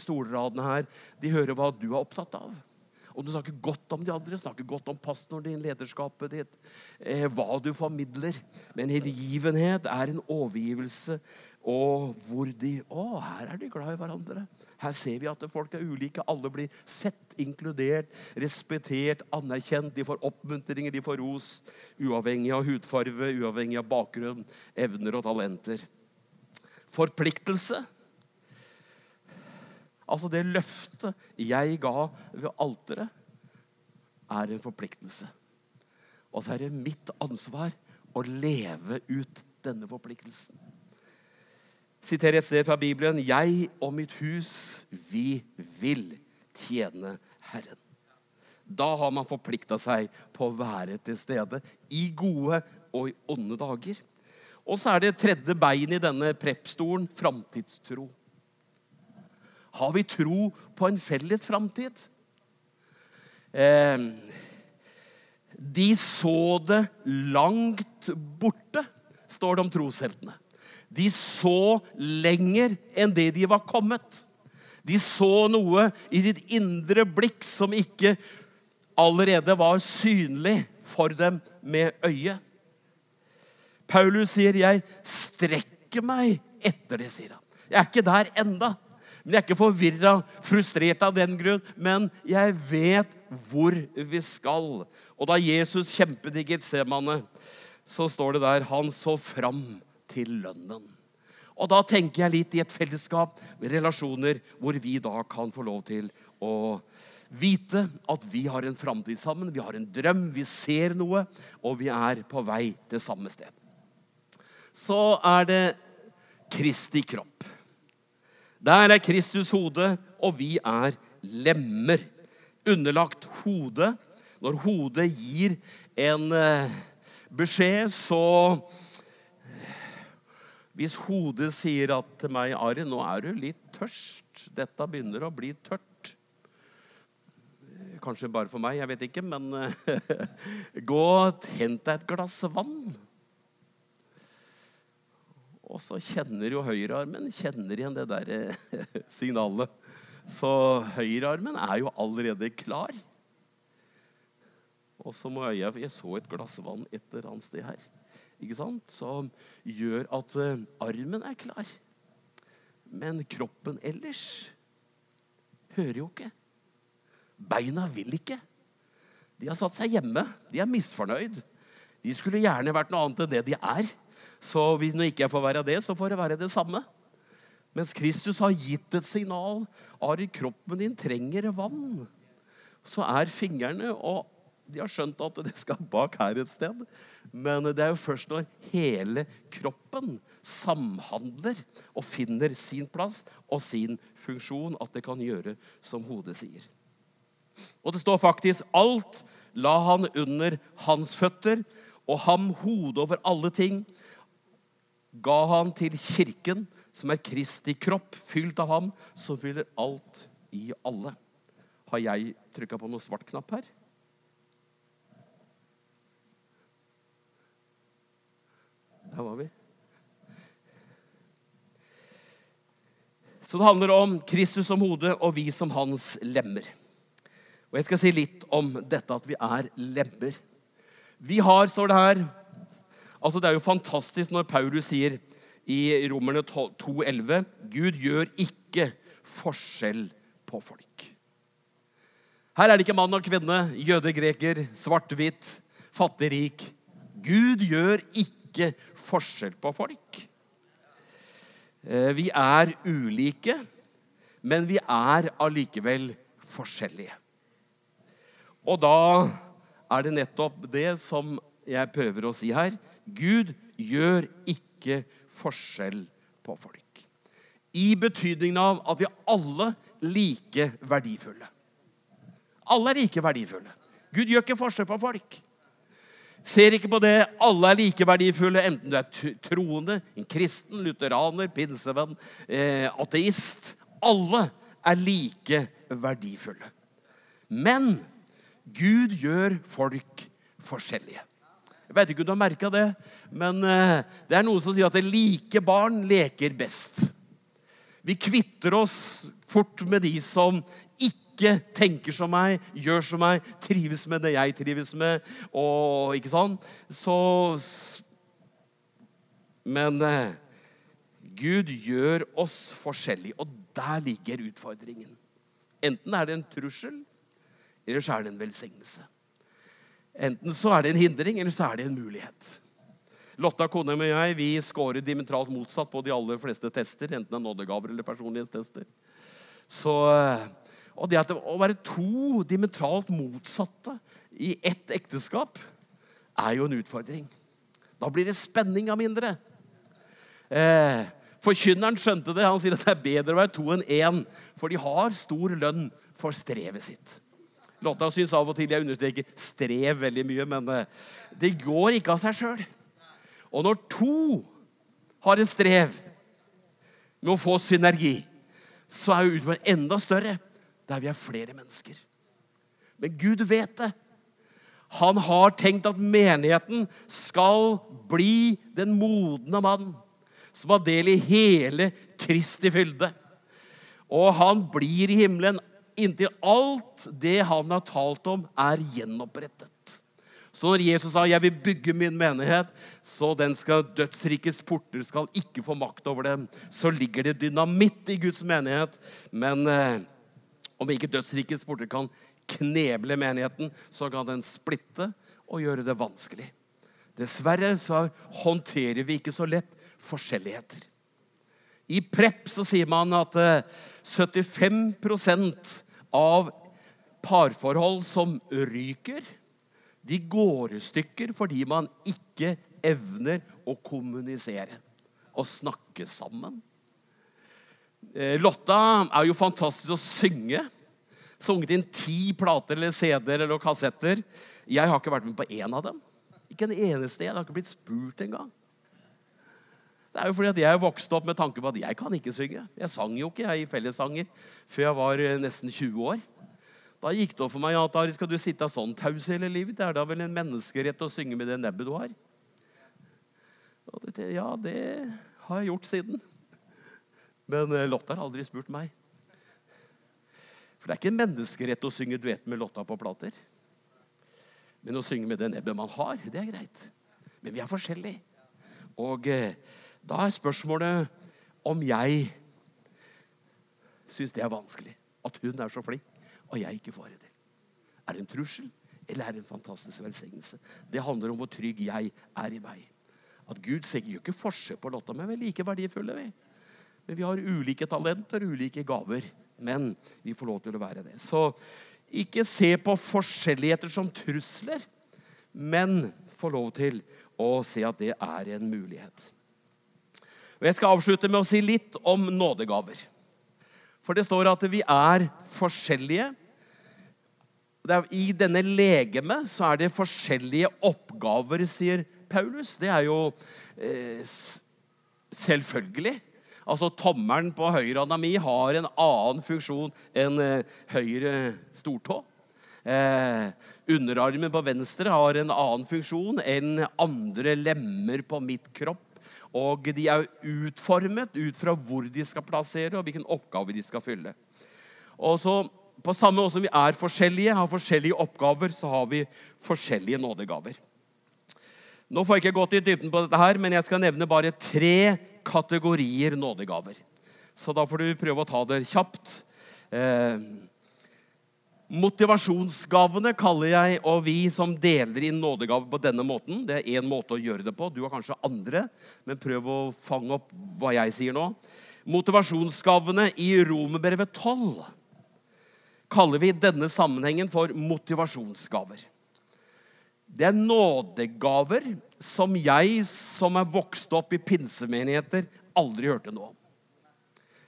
stolradene her. De hører hva du er opptatt av. Og du snakker godt om de andre, snakker godt om pastoren din, lederskapet ditt, eh, hva du formidler. Men hengivenhet er en overgivelse, og hvor de Å, her er de glad i hverandre. Her ser vi at folk er ulike. Alle blir sett, inkludert, respektert, anerkjent. De får oppmuntringer, de får ros, uavhengig av hudfarve, uavhengig av bakgrunn, evner og talenter. Forpliktelse. Altså det løftet jeg ga ved alteret, er en forpliktelse. Og så er det mitt ansvar å leve ut denne forpliktelsen siterer et sted fra Bibelen. 'Jeg og mitt hus, vi vil tjene Herren'. Da har man forplikta seg på å være til stede i gode og i onde dager. Og så er det tredje bein i denne preppstolen framtidstro. Har vi tro på en felles framtid? Eh, de så det langt borte, står det om trosheltene. De så lenger enn det de var kommet. De så noe i sitt indre blikk som ikke allerede var synlig for dem med øyet. Paulus sier, 'Jeg strekker meg etter det', sier han. Jeg er ikke der enda. Men jeg er ikke forvirra, frustrert av den grunn. Men jeg vet hvor vi skal. Og da Jesus kjempet i Getsemane, så står det der han så fram til lønnen. Og da tenker jeg litt i et fellesskap, relasjoner, hvor vi da kan få lov til å vite at vi har en framtid sammen, vi har en drøm, vi ser noe, og vi er på vei til samme sted. Så er det Kristi kropp. Der er Kristus hode, og vi er lemmer. Underlagt hodet. Når hodet gir en eh, beskjed, så hvis hodet sier at til meg, 'Ari, nå er du litt tørst. Dette begynner å bli tørt.' Kanskje bare for meg, jeg vet ikke, men [laughs] gå og hent deg et glass vann. Og så kjenner jo høyrearmen kjenner igjen det der [laughs] signalet. Så høyrearmen er jo allerede klar. Og så må jeg Jeg så et glass vann et eller annet sted her. Ikke sant? Som gjør at uh, armen er klar. Men kroppen ellers hører jo ikke. Beina vil ikke. De har satt seg hjemme. De er misfornøyd. De skulle gjerne vært noe annet enn det de er. Så hvis når ikke jeg får være det, så får det være det samme. Mens Kristus har gitt et signal. Ari, kroppen din trenger vann. Så er fingrene og De har skjønt at det skal bak her et sted. Men det er jo først når hele kroppen samhandler og finner sin plass og sin funksjon, at det kan gjøre som hodet sier. Og det står faktisk alt la han under hans føtter, og ham hodet over alle ting ga han til kirken, som er Kristi kropp, fylt av ham, som fyller alt i alle. Har jeg trykka på noe svart knapp her? Der var vi. Så det handler om Kristus som hode og vi som hans lemmer. Og Jeg skal si litt om dette at vi er lemmer. Vi har, står det her altså Det er jo fantastisk når Paulus sier i Romerne 2,11 Gud gjør ikke forskjell på folk. Her er det ikke mann og kvinne, jøde, greker, svart-hvitt, fattig-rik. Gud gjør ikke forskjell på folk. Eh, vi er ulike, men vi er allikevel forskjellige. Og da er det nettopp det som jeg prøver å si her. Gud gjør ikke forskjell på folk. I betydningen av at vi er alle like verdifulle. Alle er like verdifulle. Gud gjør ikke forskjell på folk. Ser ikke på det. Alle er like verdifulle, enten du er troende, en kristen, lutheraner, pinsevenn, eh, ateist. Alle er like verdifulle. Men Gud gjør folk forskjellige. Jeg vet ikke om du har merka det, men eh, det er noe som sier at like barn leker best. Vi kvitter oss fort med de som ikke tenker som meg, gjør som meg, trives med det jeg trives med. og ikke sånn. Så Men eh, Gud gjør oss forskjellige, og der ligger utfordringen. Enten er det en trussel, eller så er det en velsignelse. Enten så er det en hindring, eller så er det en mulighet. Lotta, kona mi og jeg vi scorer dimentralt motsatt på de aller fleste tester. Enten det er nådegaver eller personlighetstester. Så, og det at å være to dimentralt motsatte i ett ekteskap er jo en utfordring. Da blir det spenning av mindre. Eh, Forkynneren skjønte det. Han sier at det er bedre å være to enn én, for de har stor lønn for strevet sitt. Lotta syns av og til jeg understreker 'strev' veldig mye, men eh, det går ikke av seg sjøl. Og når to har en strev med å få synergi, så er jo utfordringen enda større der vi er flere mennesker. Men Gud vet det. Han har tenkt at menigheten skal bli den modne mann som har del i hele Kristi fylde. Og han blir i himmelen inntil alt det han har talt om, er gjenopprettet. Så når Jesus sa 'Jeg vil bygge min menighet', så den skal dødsrikes porter skal ikke få makt over dem, så ligger det dynamitt i Guds menighet. Men eh, om ikke dødsrikets porter kan kneble menigheten, så kan den splitte og gjøre det vanskelig. Dessverre så håndterer vi ikke så lett forskjelligheter. I Prepp så sier man at 75 eh, av parforhold som ryker, de går i stykker fordi man ikke evner å kommunisere og snakke sammen. Eh, Lotta er jo fantastisk å synge. Sunget inn ti plater eller CD-er eller kassetter. Jeg har ikke vært med på én av dem. Ikke en eneste en. Jeg har ikke blitt spurt engang. Det er jo fordi at Jeg vokste opp med tanke på at jeg kan ikke synge. Jeg sang jo ikke jeg i fellessanger før jeg var eh, nesten 20 år. Da gikk det opp for meg at Ari, skal du sitte sånn taus hele livet? Det er da vel en menneskerett å synge med det nebbet du har? Det, ja, det har jeg gjort siden. Men Lotta har aldri spurt meg. For det er ikke en menneskerett å synge duett med Lotta på plater. Men å synge med det nebbet man har, det er greit. Men vi er forskjellige. Og eh, da er spørsmålet om jeg syns det er vanskelig. At hun er så flink, og jeg ikke får det til. Er det en trussel, eller er det en fantastisk velsignelse? Det handler om hvor trygg jeg er i meg. At Gud sier, jo ikke forskjell på Lotta, men vi er like verdifulle. vi. Men vi har ulike talenter, ulike gaver. Men vi får lov til å være det. Så ikke se på forskjelligheter som trusler, men få lov til å se at det er en mulighet. Og Jeg skal avslutte med å si litt om nådegaver. For det står at vi er forskjellige. I denne legeme så er det forskjellige oppgaver, sier Paulus. Det er jo eh, selvfølgelig. Altså Tommelen på høyrehånda mi har en annen funksjon enn eh, høyre stortå. Eh, underarmen på venstre har en annen funksjon enn andre lemmer på mitt kropp. Og de er utformet ut fra hvor de skal plassere, og hvilken oppgave de skal fylle. Og så, På samme måte som vi er forskjellige, har forskjellige oppgaver, så har vi forskjellige nådegaver. Nå får jeg ikke gått i dybden på dette, her, men jeg skal nevne bare tre kategorier nådegaver. Så da får du prøve å ta det kjapt. Eh, motivasjonsgavene kaller jeg og vi som deler inn nådegaver på denne måten. Det er én måte å gjøre det på. Du har kanskje andre, men prøv å fange opp hva jeg sier nå. Motivasjonsgavene i Romerbrevet 12 kaller vi denne sammenhengen for motivasjonsgaver. Det er nådegaver som jeg, som er vokst opp i pinsemenigheter, aldri hørte noe om.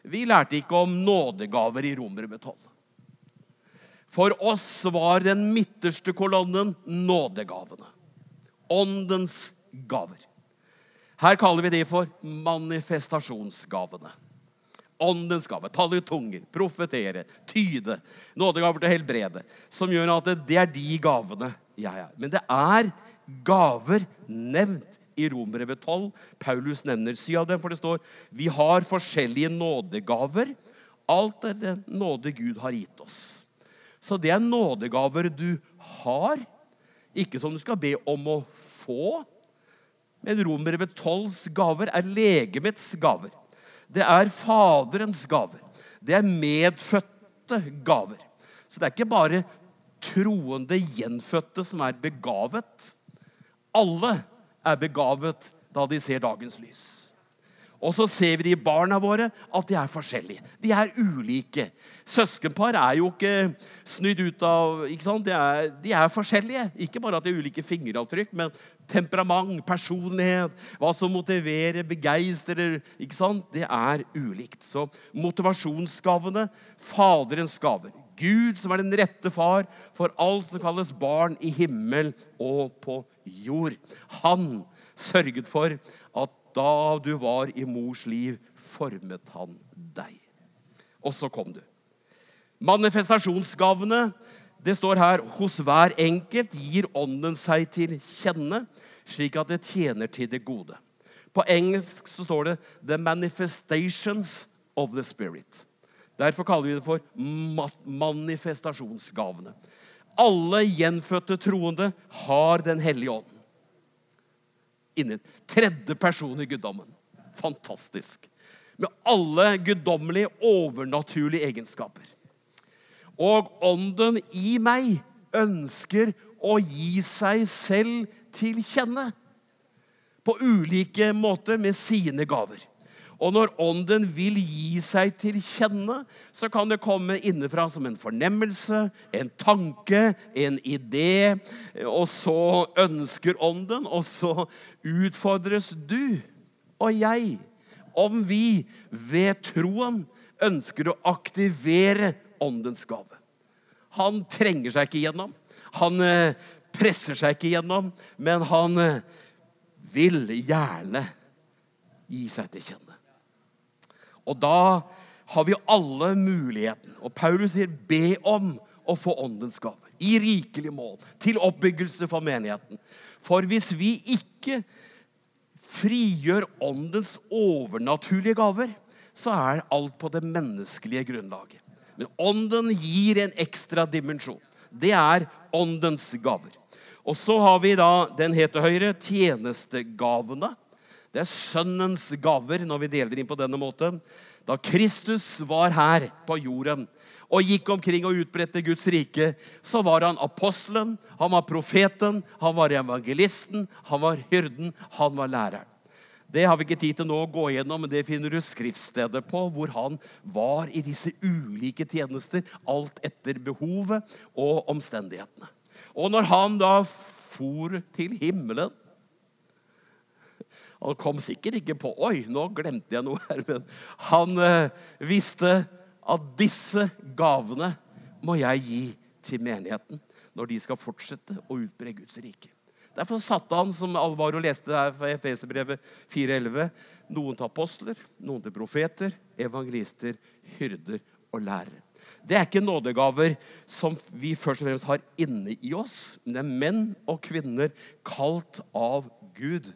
Vi lærte ikke om nådegaver i Romerbrevet 12. For oss var den midterste kolonnen nådegavene. Åndens gaver. Her kaller vi de for manifestasjonsgavene. Åndens gave. Tale i tunger, profetere, tyde. Nådegaver til helbrede. Som gjør at det er de gavene jeg er. Men det er gaver nevnt i Romerbrevet 12. Paulus nevner syv av dem, for det står vi har forskjellige nådegaver. Alt er den nåde Gud har gitt oss. Så det er nådegaver du har, ikke som du skal be om å få. Men Romerbrevet 12s gaver er legemets gaver. Det er Faderens gaver. Det er medfødte gaver. Så det er ikke bare troende gjenfødte som er begavet. Alle er begavet da de ser dagens lys. Og så ser vi i barna våre at de er forskjellige. De er ulike. Søskenpar er jo ikke snydd ut av ikke sant? De er, de er forskjellige. Ikke bare at de har ulike fingeravtrykk, men temperament, personlighet, hva som motiverer, begeistrer ikke sant? Det er ulikt. Så motivasjonsgavene, Faderens gaver. Gud som er den rette far for alt som kalles barn i himmel og på jord. Han sørget for at da du var i mors liv, formet han deg. Og så kom du. Manifestasjonsgavene det står her hos hver enkelt gir ånden seg til kjenne, slik at det tjener til det gode. På engelsk så står det 'the manifestations of the spirit'. Derfor kaller vi det for manifestasjonsgavene. Alle gjenfødte troende har Den hellige ånd. Innen tredje person i guddommen. Fantastisk. Med alle guddommelige, overnaturlige egenskaper. Og ånden i meg ønsker å gi seg selv til kjenne. På ulike måter med sine gaver. Og når ånden vil gi seg til kjenne, så kan det komme innenfra som en fornemmelse, en tanke, en idé. Og så ønsker ånden, og så utfordres du og jeg om vi ved troen ønsker å aktivere åndens gave. Han trenger seg ikke gjennom. Han eh, presser seg ikke gjennom, men han eh, vil gjerne gi seg til kjenne. Og da har vi alle muligheten. Og Paulus sier, be om å få åndens gaver. I rikelig mål. Til oppbyggelse for menigheten. For hvis vi ikke frigjør åndens overnaturlige gaver, så er alt på det menneskelige grunnlaget. Men ånden gir en ekstra dimensjon. Det er åndens gaver. Og så har vi da den heter høyre tjenestegavene. Det er Sønnens gaver når vi deler inn på denne måten. Da Kristus var her på jorden og gikk omkring og utbredte Guds rike, så var han apostelen, han var profeten, han var evangelisten, han var hyrden, han var læreren. Det har vi ikke tid til nå å gå gjennom, men det finner du skriftstedet på, hvor han var i disse ulike tjenester, alt etter behovet og omstendighetene. Og når han da for til himmelen Han kom sikkert ikke på Oi, nå glemte jeg noe her. Men han eh, visste at disse gavene må jeg gi til menigheten når de skal fortsette å utbre Guds rike. Derfor satte han, som Alvaro leste her fra Efeserbrevet 4.11, noen til apostler, noen til profeter, evangelister, hyrder og lærere. Det er ikke nådegaver som vi først og fremst har inne i oss, men det er menn og kvinner kalt av Gud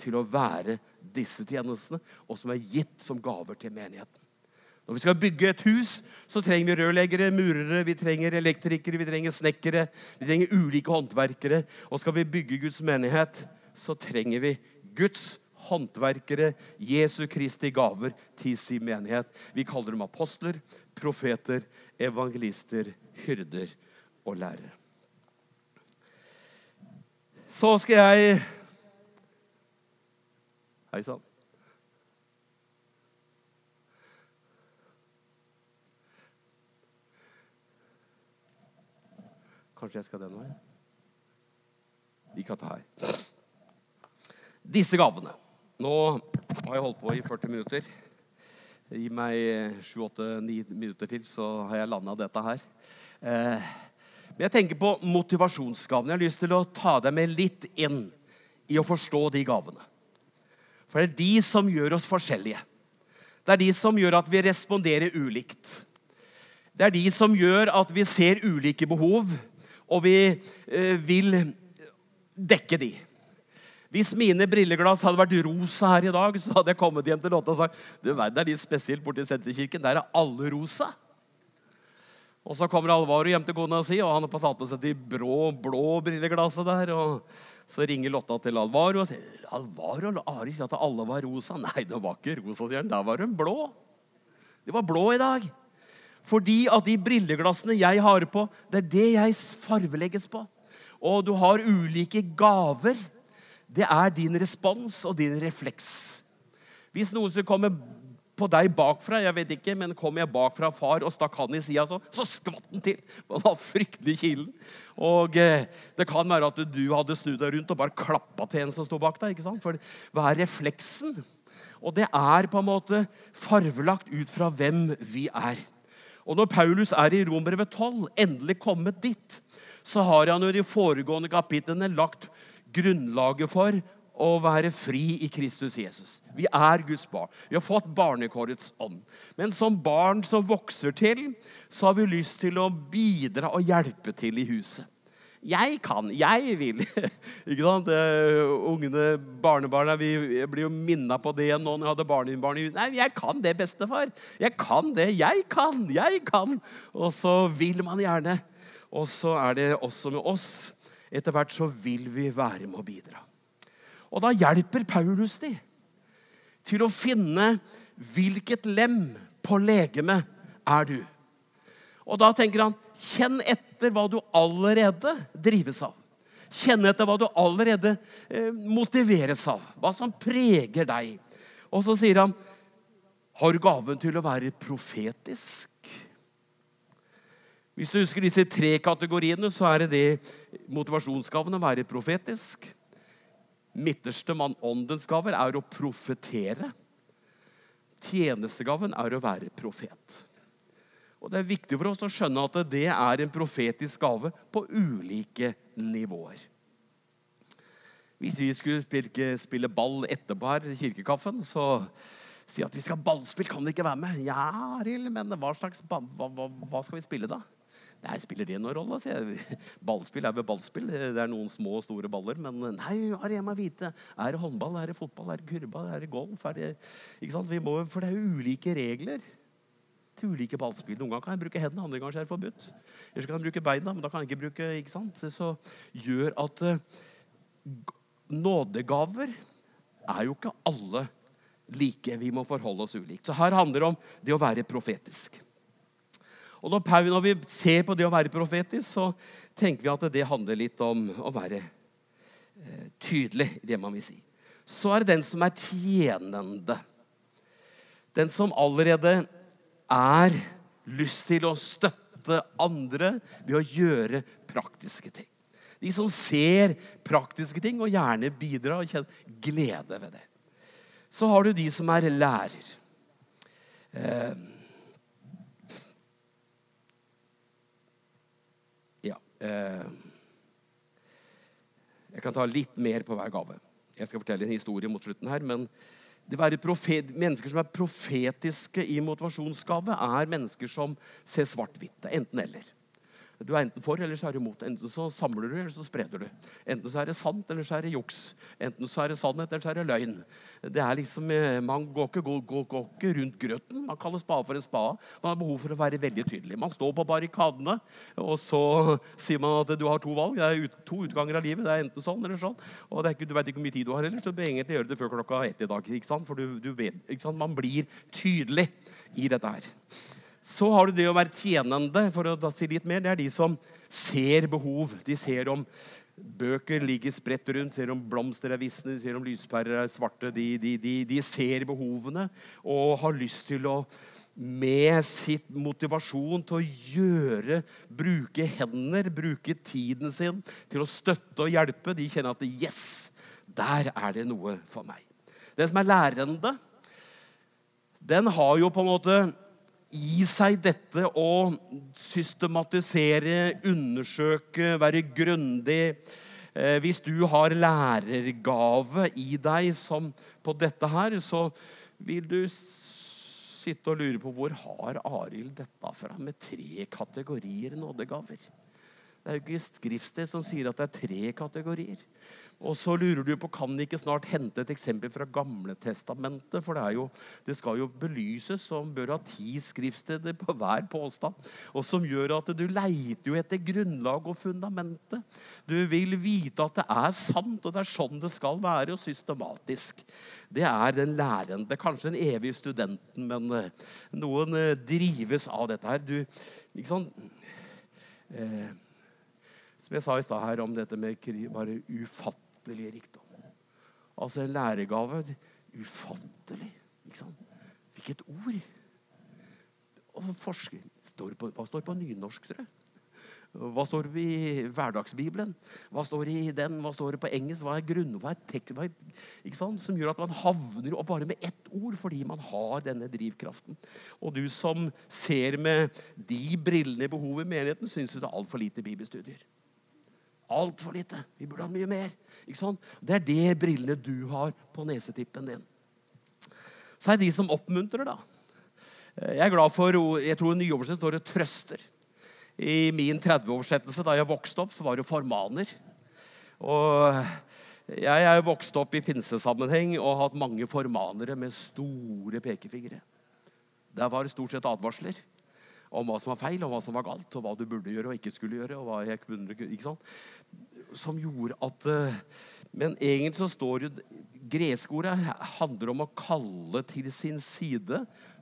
til å være disse tjenestene, og som er gitt som gaver til menigheten. Når vi skal bygge et hus, så trenger vi rørleggere, murere, vi trenger elektrikere, vi trenger snekkere, vi trenger ulike håndverkere. Og skal vi bygge Guds menighet, så trenger vi Guds håndverkere, Jesu Kristi gaver til sin menighet. Vi kaller dem apostler, profeter, evangelister, hyrder og lærere. Så skal jeg Hei sann. Kanskje jeg skal den veien? Vi kan ta her. Disse gavene. Nå har jeg holdt på i 40 minutter. Gi meg 7-8-9 minutter til, så har jeg landa dette her. Eh, men jeg tenker på motivasjonsgavene. Jeg har lyst til å ta deg med litt inn i å forstå de gavene. For det er de som gjør oss forskjellige. Det er de som gjør at vi responderer ulikt. Det er de som gjør at vi ser ulike behov og vi eh, vil dekke de. Hvis mine brilleglass hadde vært rosa her i dag, så hadde jeg kommet hjem til Lotte og sagt du verden er litt spesielt borti Senterkirken. Der er alle rosa. Og så kommer Alvaro hjem til kona si, og han har tatt på seg de brå, blå brilleglassene der. og Så ringer Lotta til Alvaro og sier Alvaro Ari sier at alle var rosa. [laughs] Nei, det var ikke rosa, sier han. Der var hun blå. De var blå i dag. Fordi at de brilleglassene jeg har på, det er det jeg farvelegges på. Og du har ulike gaver. Det er din respons og din refleks. Hvis noen skulle komme på deg bakfra, jeg vet ikke, men kom jeg bakfra far og stakk han i sida, så, så skvatt den til. Det var fryktelig kilen. Og eh, det kan være at du hadde snudd deg rundt og bare klappa til en som sto bak deg. ikke sant? For hva er refleksen? Og det er på en måte farvelagt ut fra hvem vi er. Og når Paulus er i Romerbrevet 12, endelig kommet dit, så har han jo i de foregående kapitlene lagt grunnlaget for å være fri i Kristus Jesus. Vi er Guds barn. Vi har fått barnekårets ånd. Men som barn som vokser til, så har vi lyst til å bidra og hjelpe til i huset. Jeg kan, jeg vil. [laughs] ikke sant? Ungene, barnebarna vi blir jo minna på det nå når jeg hadde barnebarn i Nei, jeg kan det, bestefar. Jeg kan det. Jeg kan, jeg kan. Og så vil man gjerne. Og så er det også med oss. Etter hvert så vil vi være med å bidra. Og da hjelper Paulus de til å finne hvilket lem på legemet er du. Og da tenker han kjenn etter hva du allerede drives av. Kjenn etter hva du allerede eh, motiveres av. Hva som preger deg. Og så sier han har gaven til å være profetisk. Hvis du husker disse tre kategoriene, så er det det motivasjonsgaven å være profetisk. Midterste mann åndens gaver er å profetere. Tjenestegaven er å være profet. Og Det er viktig for oss å skjønne at det er en profetisk gave på ulike nivåer. Hvis vi skulle spille ball etterpå her i kirkekaffen, så si at vi skal ha ballspill, kan dere ikke være med? Ja, Arild, men hva, slags, hva, hva, hva, skal vi spille da? Nei, Spiller det noen rolle? Altså? [laughs] Ballspill er vel ballspill. Det er noen små og store baller. Men nei, har jeg meg vite. Er det håndball, er det fotball, er det kurva, er det golf? Er det, ikke sant? Må, for det er jo ulike regler til ulike ballspill. Noen ganger kan jeg bruke hendene, andre ganger er det forbudt. Eller så kan jeg bruke beina, men da kan jeg ikke bruke ikke sant? Så gjør at uh, nådegaver er jo ikke alle like. Vi må forholde oss ulikt. Så her handler det om det å være profetisk. Og når, vi ser på det å være profetisk, så tenker vi at det handler litt om å være eh, tydelig i det man vil si. Så er det den som er tjenende. Den som allerede er lyst til å støtte andre ved å gjøre praktiske ting. De som ser praktiske ting og gjerne bidrar og kjenner glede ved det. Så har du de som er lærer. Eh, ja eh, Jeg kan ta litt mer på hver gave. Jeg skal fortelle en historie mot slutten her. men det være profet, Mennesker som er profetiske i motivasjonsgave, er mennesker som ser svart-hvitt. Er enten-eller. Du er enten for eller så er du imot. Enten så samler du, eller så spreder du. Enten så er det sant, eller så er det juks. Enten så er det sannhet, eller så er det løgn. Det er liksom, eh, Man går ikke, går, går, går ikke rundt grøten. Man kaller spade for en spade. Man har behov for å være veldig tydelig. Man står på barrikadene, og så sier man at du har to valg. Det er ut, to utganger av livet. Det er enten sånn eller sånn. Og ikke, du vet ikke hvor mye tid du har heller, så du bør egentlig gjøre det før klokka ett i dag. For du, du vet? Man blir tydelig i dette her. Så har du det å være tjenende, for å si litt mer. Det er de som ser behov. De ser om bøker ligger spredt rundt, ser om blomster er visne, ser om lyspærer er svarte. De, de, de, de, ser behovene og har lyst til å med sitt motivasjon til å gjøre, bruke hender, bruke tiden sin til å støtte og hjelpe. De kjenner at yes, der er det noe for meg. Den som er lærende, den har jo på en måte i seg dette å systematisere, undersøke, være grundig. Eh, hvis du har lærergave i deg som på dette her, så vil du sitte og lure på hvor har Arild dette fra med tre kategorier nådegaver. Det er jo ikke skriftsted som sier at det er tre kategorier. Og så lurer du på kan de ikke snart hente et eksempel fra Gamle Testamentet, for det, jo, det skal jo belyses, som bør ha ti skriftsteder på hver påstand. Og som gjør at du leiter jo etter grunnlag og fundamentet. Du vil vite at det er sant, og det er sånn det skal være, og systematisk. Det er den lærende, kanskje den evige studenten, men eh, noen eh, drives av dette her. Du, ikke sant? Eh, som jeg sa i stad her om dette med bare ufattelig ufattelig rikdom. Altså en læregave. Ufattelig. Ikke sant? Hvilket ord! Og forsker, står på, hva står på nynorsk, tror jeg? Hva står det i hverdagsbibelen? Hva står det i den? Hva står det på engelsk? Hva er grunn, hva er tekst? Som gjør at man havner opp bare med ett ord fordi man har denne drivkraften. Og du som ser med de brillene i behovet i menigheten, syns det er altfor lite bibelstudier. Altfor lite. Vi burde hatt mye mer. Det er det brillene du har på nesetippen din. Så er det de som oppmuntrer, da. Jeg er glad for Jeg tror i nyoversettelsen står det 'trøster'. I min 30-oversettelse da jeg vokste opp, så var det 'formaner'. Og jeg er vokst opp i pinsesammenheng og har hatt mange formanere med store pekefingre. Der var det stort sett advarsler om hva som var feil, om hva som var galt, og hva du burde gjøre og ikke skulle gjøre. og hva jeg kunne, ikke sant? Som gjorde at uh, Men egentlig så står jo Greskordet handler om å kalle til sin side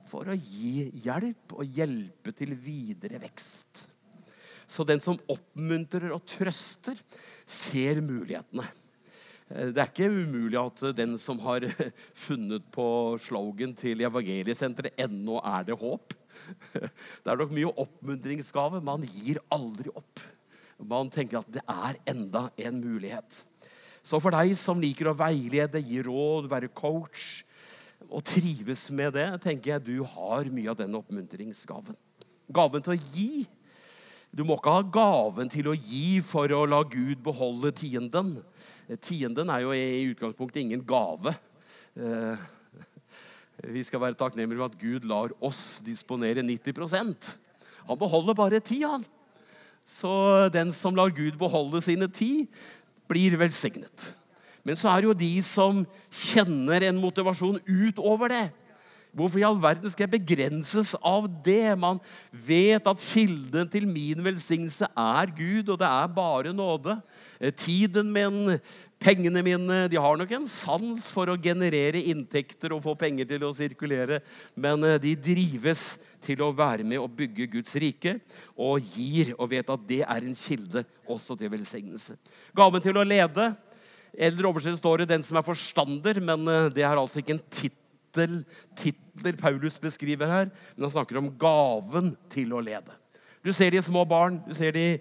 for å gi hjelp og hjelpe til videre vekst. Så den som oppmuntrer og trøster, ser mulighetene. Eh, det er ikke umulig at den som har [laughs] funnet på slogan til Evangeliesenteret 'Ennå er det håp', [laughs] det er nok mye oppmuntringsgave. Man gir aldri opp. Man tenker at det er enda en mulighet. Så for deg som liker å veilede, gi råd, være coach og trives med det, tenker jeg du har mye av den oppmuntringsgaven. Gaven til å gi. Du må ikke ha gaven til å gi for å la Gud beholde tienden. Tienden er jo i utgangspunktet ingen gave. Eh, vi skal være takknemlige for at Gud lar oss disponere 90% Han beholder bare ti, han. Så den som lar Gud beholde sine ti, blir velsignet. Men så er det jo de som kjenner en motivasjon utover det. Hvorfor i all verden skal jeg begrenses av det? Man vet at kilden til min velsignelse er Gud, og det er bare nåde. Tiden min, pengene mine De har nok en sans for å generere inntekter og få penger til å sirkulere, men eh, de drives til å være med og bygge Guds rike og gir og vet at det er en kilde også til velsignelse. Gaven til å lede. Eldre oversett står det 'den som er forstander', men eh, det er altså ikke en tittel titler Paulus beskriver her, men han snakker om gaven til å lede. Du ser de små barn, du ser de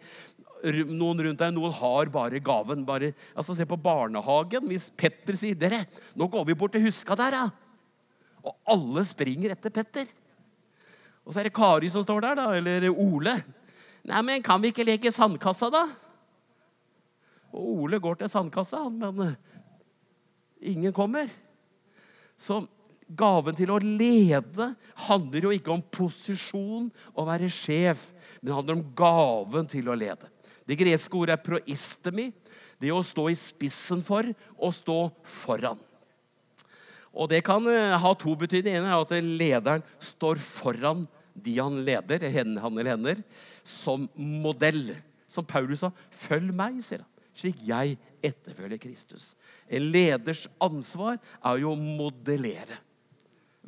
noen rundt deg, noen har bare gaven. Bare, altså Se på barnehagen. Hvis Petter sier 'Dere, nå går vi bort til Huska der', ja. Og alle springer etter Petter. Og så er det Kari som står der, da, eller Ole. 'Nei, men kan vi ikke leke sandkassa, da?' Og Ole går til sandkassa, men eh, ingen kommer. Så Gaven til å lede handler jo ikke om posisjon å være sjef, men handler om gaven til å lede. Det greske ordet er proistemi. Det å stå i spissen for og stå foran. Og Det kan eh, ha to betydninger. En er at lederen står foran de han leder, han eller henne, som modell. Som Paulus sa, 'Følg meg', sier han, slik jeg etterfølger Kristus. En leders ansvar er jo å modellere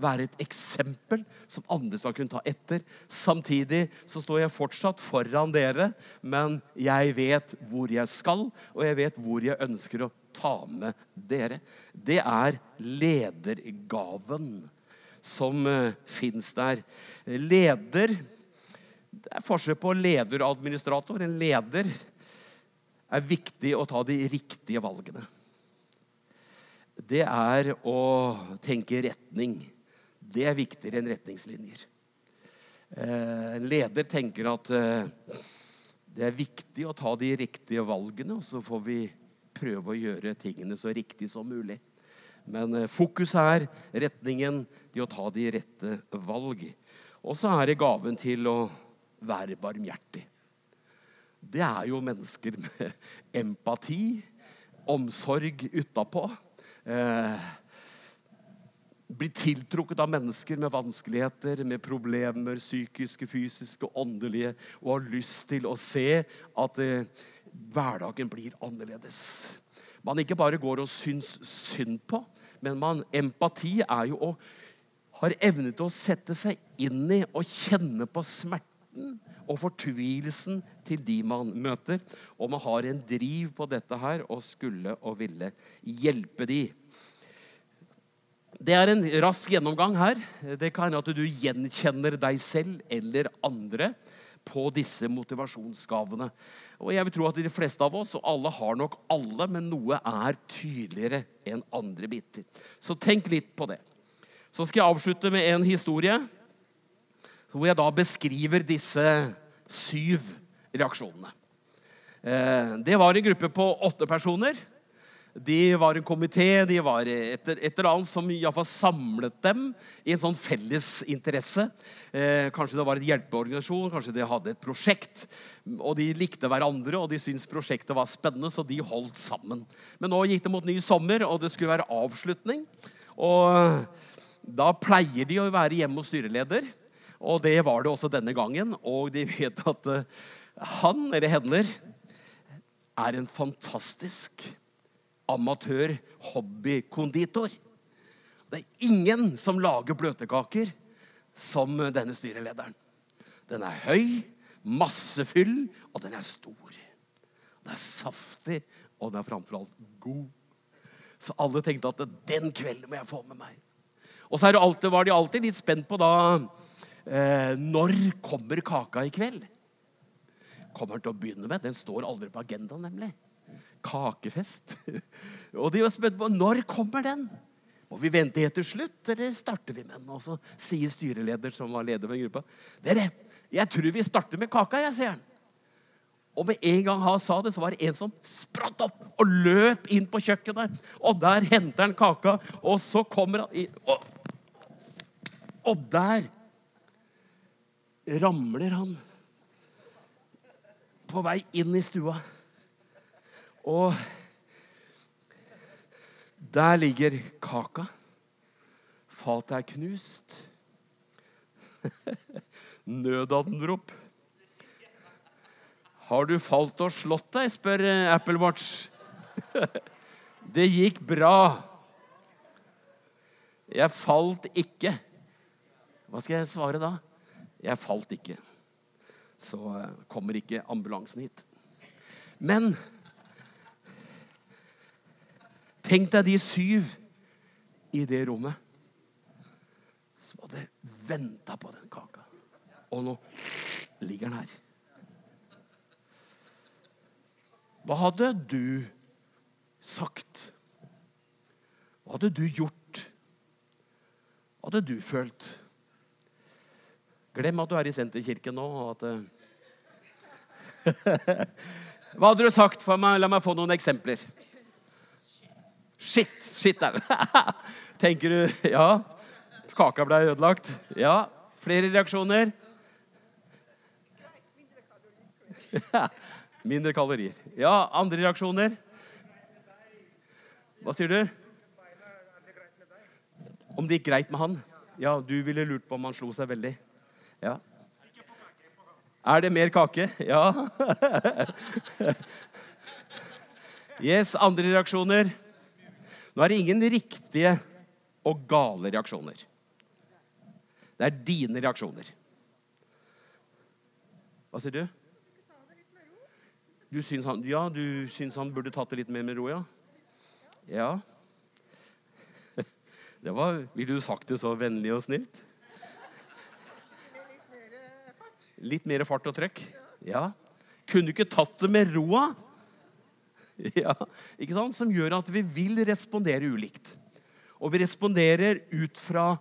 være et eksempel som andre skal kunne ta etter. Samtidig så står jeg fortsatt foran dere, men jeg vet hvor jeg skal, og jeg vet hvor jeg ønsker å ta med dere. Det er ledergaven som uh, fins der. Leder Det er forskjell på leder og administrator. En leder er viktig å ta de riktige valgene. Det er å tenke retning det er viktigere enn retningslinjer. Eh, en leder tenker at eh, det er viktig å ta de riktige valgene, og så får vi prøve å gjøre tingene så riktig som mulig. Men fokuset fokus er retningen, det å ta de rette valg. Og så er det gaven til å være barmhjertig. Det er jo mennesker med [laughs] empati, omsorg utapå. Eh, blir tiltrukket av mennesker med vanskeligheter, med problemer, psykiske, fysiske, åndelige, og har lyst til å se at eh, hverdagen blir annerledes. Man ikke bare går og syns synd på, men man, empati er jo å har evne til å sette seg inn i og kjenne på smerten og fortvilelsen til de man møter. Og man har en driv på dette her og skulle og ville hjelpe de. Det er en rask gjennomgang her. Det kan hende at du gjenkjenner deg selv eller andre på disse motivasjonsgavene. Og jeg vil tro at De fleste av oss, og alle har nok alle, men noe er tydeligere enn andre biter. Så tenk litt på det. Så skal jeg avslutte med en historie hvor jeg da beskriver disse syv reaksjonene. Eh, det var en gruppe på åtte personer. De var en komité, de var et, et eller annet som i samlet dem i en sånn felles interesse. Eh, kanskje det var et hjelpeorganisasjon, kanskje de hadde et prosjekt. Og de likte hverandre, og de syntes prosjektet var spennende, så de holdt sammen. Men nå gikk det mot ny sommer, og det skulle være avslutning. Og da pleier de å være hjemme hos styreleder, og det var det også denne gangen. Og de vet at eh, han eller henne er en fantastisk amatør-hobbykonditor. Det er ingen som lager bløtkaker som denne styrelederen. Den er høy, masse fyll, og den er stor. Den er saftig, og den er framfor alt god. Så alle tenkte at den kvelden må jeg få med meg. Og så alltid, var de alltid litt spent på da eh, Når kommer kaka i kveld? Kommer den til å begynne med? Den står aldri på agendaen, nemlig kakefest. [laughs] Og de var spent på når kommer den. Må vi vente helt til slutt, eller starter vi med den? Og så sier styreleder, som var leder for gruppa, dere, jeg tror vi starter med kaka, jeg, sier han. Og med en gang han sa det, så var det en som spratt opp og løp inn på kjøkkenet. Og der henter han kaka, og så kommer han inn Og, og der ramler han på vei inn i stua. Og der ligger kaka Fatet er knust. [laughs] Nødanrop. Har du falt og slått deg, spør eh, Apple Watch. [laughs] Det gikk bra. Jeg falt ikke. Hva skal jeg svare da? Jeg falt ikke. Så eh, kommer ikke ambulansen hit. Men tenk deg de syv i det rommet som hadde venta på den kaka. Og nå ligger den her. Hva hadde du sagt? Hva hadde du gjort? Hva hadde du følt? Glem at du er i Senterkirken nå. og at... eh, [laughs] Hva hadde du sagt for meg? La meg få noen eksempler. Shit! Shit er. [laughs] Tenker du Ja. Kaka ble ødelagt. Ja. Flere reaksjoner? [laughs] Mindre kalorier. Ja, andre reaksjoner? Hva sier du? Om det gikk greit med han? Ja, du ville lurt på om han slo seg veldig. Ja. Er det mer kake? Ja. [laughs] Yes, andre reaksjoner? Nå er det ingen riktige og gale reaksjoner. Det er dine reaksjoner. Hva sier du? Du syns han, ja, du syns han burde tatt det litt mer med ro, ja? Ja. [laughs] Det var, Ville du sagt det så vennlig og snilt? Litt mer fart og trøkk? Ja. Kunne du ikke tatt det med roa? [laughs] Ja, ikke sant? Som gjør at vi vil respondere ulikt. Og vi responderer ut fra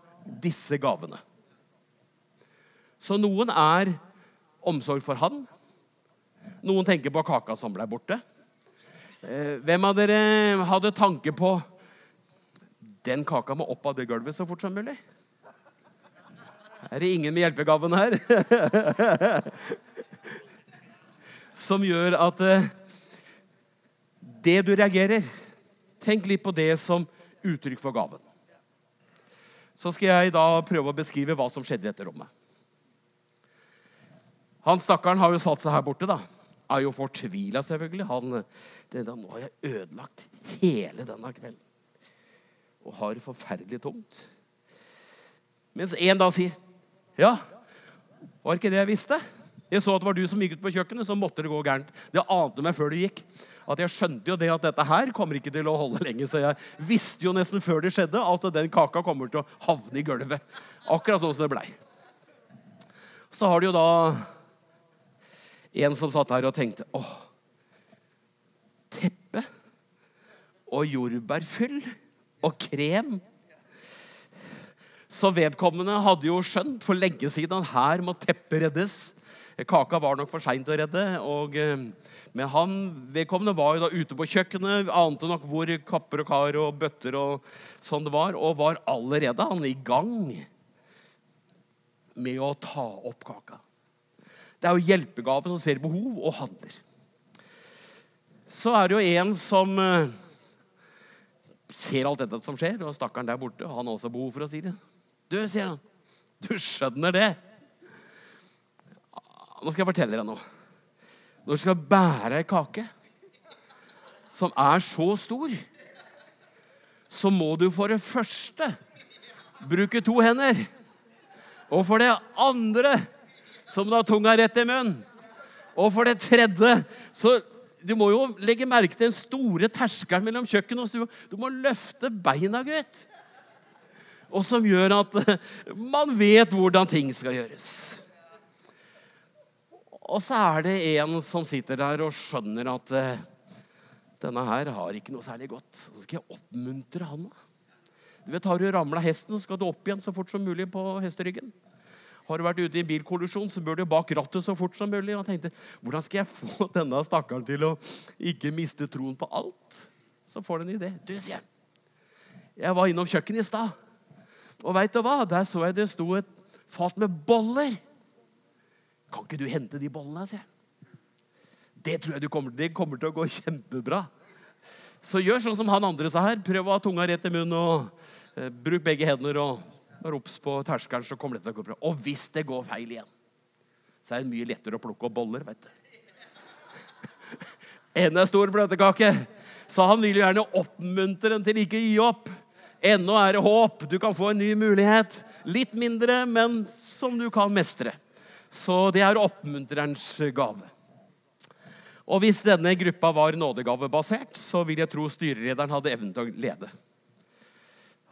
disse gavene. Så noen er omsorg for han. Noen tenker på kaka som ble borte. Eh, Hvem av dere hadde tanke på den kaka må opp av det gulvet så fort som mulig? Er det ingen med hjelpegaven her? [laughs] Som gjør at eh, det du reagerer Tenk litt på det som uttrykk for gaven. Så skal jeg da prøve å beskrive hva som skjedde i dette rommet. Han stakkaren har jo satt seg her borte, da. Er jo fortvila, selvfølgelig. Han, da, nå har jeg ødelagt hele denne kvelden. Og har det forferdelig tungt. Mens en da sier Ja, var ikke det jeg visste? Jeg så at det var du som gikk ut på kjøkkenet, så måtte det gå gærent. Det ante meg før du gikk. At Jeg skjønte jo det at dette her kommer ikke til å holde lenge, så jeg visste jo nesten før det skjedde at den kaka kommer til å havne i gulvet. Akkurat sånn som det blei. Så har du jo da en som satt her og tenkte åh, teppe og jordbærfyll og krem. Så vedkommende hadde jo skjønt for lenge siden her må teppet reddes. Kaka var nok for seint å redde. og... eh, Men han vedkommende var jo da ute på kjøkkenet, ante nok hvor kapper og kar og bøtter og sånn det var, og var allerede han i gang med å ta opp kaka. Det er jo hjelpegaven som ser behov og handler. Så er det jo en som eh, ser alt dette som skjer, og stakkaren der borte, han har også behov for å si det. Du, sier han, du skjønner det. Nå skal jeg fortelle deg noe. Når du skal bære ei kake som er så stor, så må du for det første bruke to hender. Og for det andre så må du ha tunga rett i munnen. Og for det tredje så Du må jo legge merke til den store terskelen mellom kjøkken og stua. Du må løfte beina, gutt. Og som gjør at man vet hvordan ting skal gjøres. Og så er det en som sitter der og skjønner at eh, denne her har ikke noe særlig godt. Så skal jeg oppmuntre han. da. Du vet, Har du ramla hesten, så skal du opp igjen så fort som mulig på hesteryggen. Har du vært ute i en bilkollisjon, så bør du bak rattet så fort som mulig. Og han tenkte, hvordan skal jeg få [laughs] denne stakkaren til å ikke miste troen på alt? Så får du en idé. Du, sier han. Jeg var innom kjøkkenet i stad. Og veit du hva? Der så jeg det sto et fat med boller. Kan ikke du hente de bollene, sier han. Det tror jeg du kommer, til. det kommer til å gå kjempebra. Så gjør sånn som han andre sa her. Prøv å ha tunga rett i munnen og Eh, bruk begge hender og vær obs på terskelen, så kommer det til å gå bra. Og hvis det går feil igjen, så er det mye lettere å plukke opp boller, vet du. [laughs] En er stor bløtkake. Så han vil jo gjerne oppmuntre dem til ikke å gi opp. Ennå er det håp. Du kan få en ny mulighet. Litt mindre, men som du kan mestre. Så det er oppmuntrerens gave. Og hvis denne gruppa var nådegavebasert, så vil jeg tro styrelederen hadde evnen til å lede.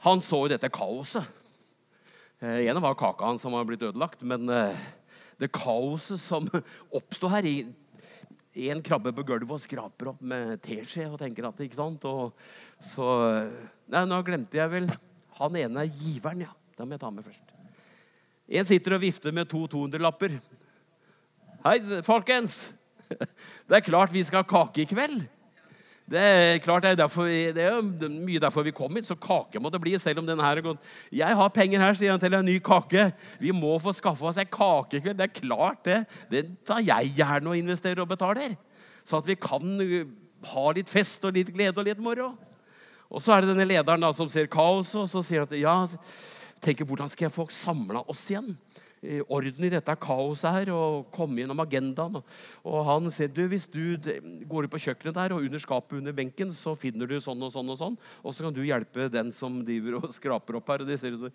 Han så jo dette kaoset. Eh, en var kaka hans som var blitt ødelagt, men eh, det kaoset som [laughs] oppsto her i En krabbe på gulvet og skraper opp med teskje og tenker at ikke sant? Og så Nei, nå glemte jeg vel Han ene er giveren, ja. Da må jeg ta med først. En sitter og vifter med to 200-lapper. Hei, folkens! Det er klart vi skal ha kake i kveld. Det er klart det er, derfor, det er mye derfor vi kom hit, så kake må det bli. selv om den her er gått. Jeg har penger her, sier han til en ny kake. Vi må få skaffe oss ei kake i kveld. Det er klart, det. Det tar jeg gjerne og investerer og betaler. Så at vi kan uh, ha litt fest og litt glede og litt moro. Og så er det denne lederen da, som ser kaoset, og så sier han at ja, tenker hvordan skal jeg få samla oss igjen? Orden i dette kaoset her og komme gjennom agendaen. Og han sier du, hvis du går på kjøkkenet der og under skapet under benken, så finner du sånn og sånn og sånn, og så kan du hjelpe den som driver og [laughs] skraper opp her. og Det ser ut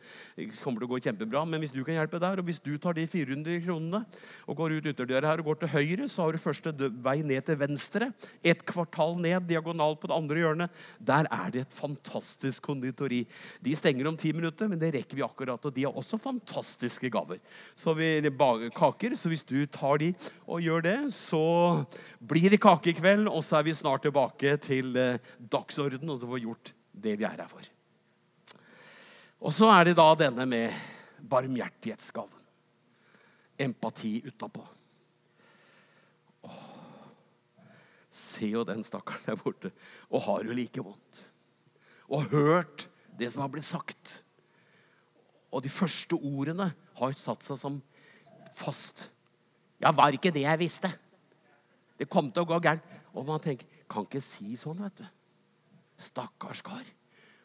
kommer til å gå kjempebra. Men hvis du kan hjelpe der, og hvis du tar de 400 kronene og går ut ytterdøra her og går til høyre, så har du første vei ned til venstre. Et kvartal ned, diagonalt på det andre hjørnet. Der er det et fantastisk konditori. De stenger om ti minutter, men det rekker vi akkurat. Og de har også fantastiske gaver så vi baker kaker. Så hvis du tar de og gjør det, så blir det kake i kveld, og så er vi snart tilbake til eh, dagsorden, og så får vi gjort det vi er her for. Og så er det da denne med barmhjertighetsgaven. Empati utapå. Se jo den stakkaren der borte og har jo like vondt. Og hørt det som har blitt sagt. Og de første ordene har satt seg som fast. Ja, var ikke det jeg visste. Det kom til å gå gærent. Og man tenker Kan ikke si sånn, vet du. Stakkars kar.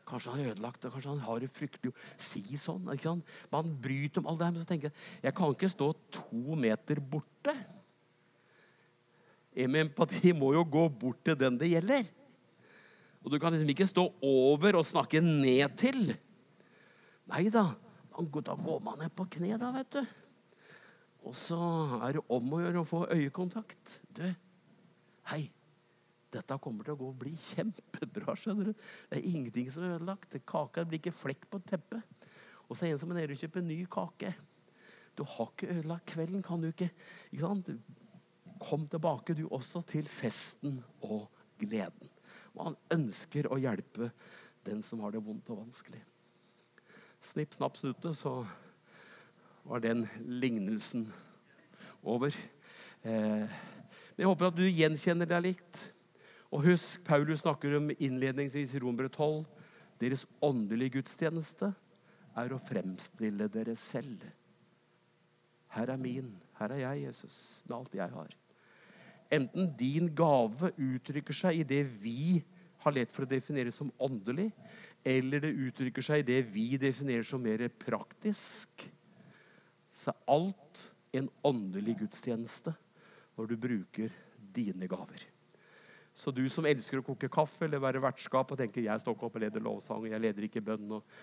Kanskje han har ødelagt, det, kanskje han har det fryktelig Si sånn. ikke sant? Man bryter om alt det her. Men så tenker jeg jeg kan ikke stå to meter borte. Med empati må jo gå bort til den det gjelder. Og du kan liksom ikke stå over og snakke ned til. Nei da. Da går man ned på kne, da, vet du. Og så er det om å gjøre å få øyekontakt. Du, hei. Dette kommer til å gå og bli kjempebra. skjønner du. Det er ingenting som er ødelagt. Kaka blir ikke flekk på teppet. Og så er det en som er nede og kjøper ny kake. Du har ikke ødelagt kvelden, kan du ikke? ikke sant? Kom tilbake, du også, til festen og gleden. Man ønsker å hjelpe den som har det vondt og vanskelig. Snipp, snapp, snute, så var den lignelsen over. Eh, men jeg håper at du gjenkjenner deg likt. Og husk, Paulus snakker om innledningsvis i romer 12. Deres åndelige gudstjeneste er å fremstille dere selv. Her er min, her er jeg, Jesus, med alt jeg har. Enten din gave uttrykker seg i det vi har lett for å definere som åndelig, eller det uttrykker seg i det vi definerer som mer praktisk, så er alt en åndelig gudstjeneste når du bruker dine gaver. Så du som elsker å koke kaffe eller være vertskap og tenker jeg står ikke opp og leder lovsang og jeg leder ikke bønn og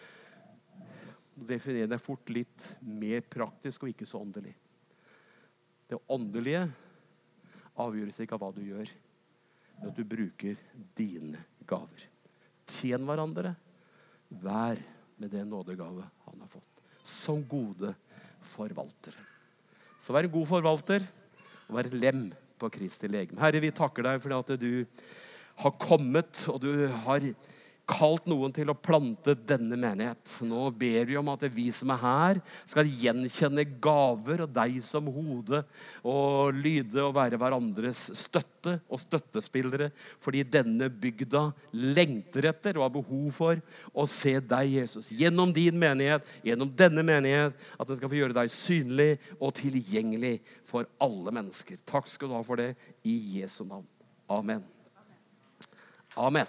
definerer deg fort litt mer praktisk og ikke så åndelig. Det åndelige avgjøres ikke av hva du gjør, men at du bruker dine gaver. Tjen hverandre Vær med det nådegave han har fått. Som gode forvaltere. Så vær en god forvalter, og vær lem på Kristi legeme. Herre, vi takker deg for at du har kommet, og du har kalt noen til å plante denne menighet. Nå ber vi om at vi som er her, skal gjenkjenne gaver og deg som hode og lyde og være hverandres støtte og støttespillere. Fordi denne bygda lengter etter og har behov for å se deg, Jesus, gjennom din menighet, gjennom denne menighet, at den skal få gjøre deg synlig og tilgjengelig for alle mennesker. Takk skal du ha for det i Jesu navn. Amen. Amen.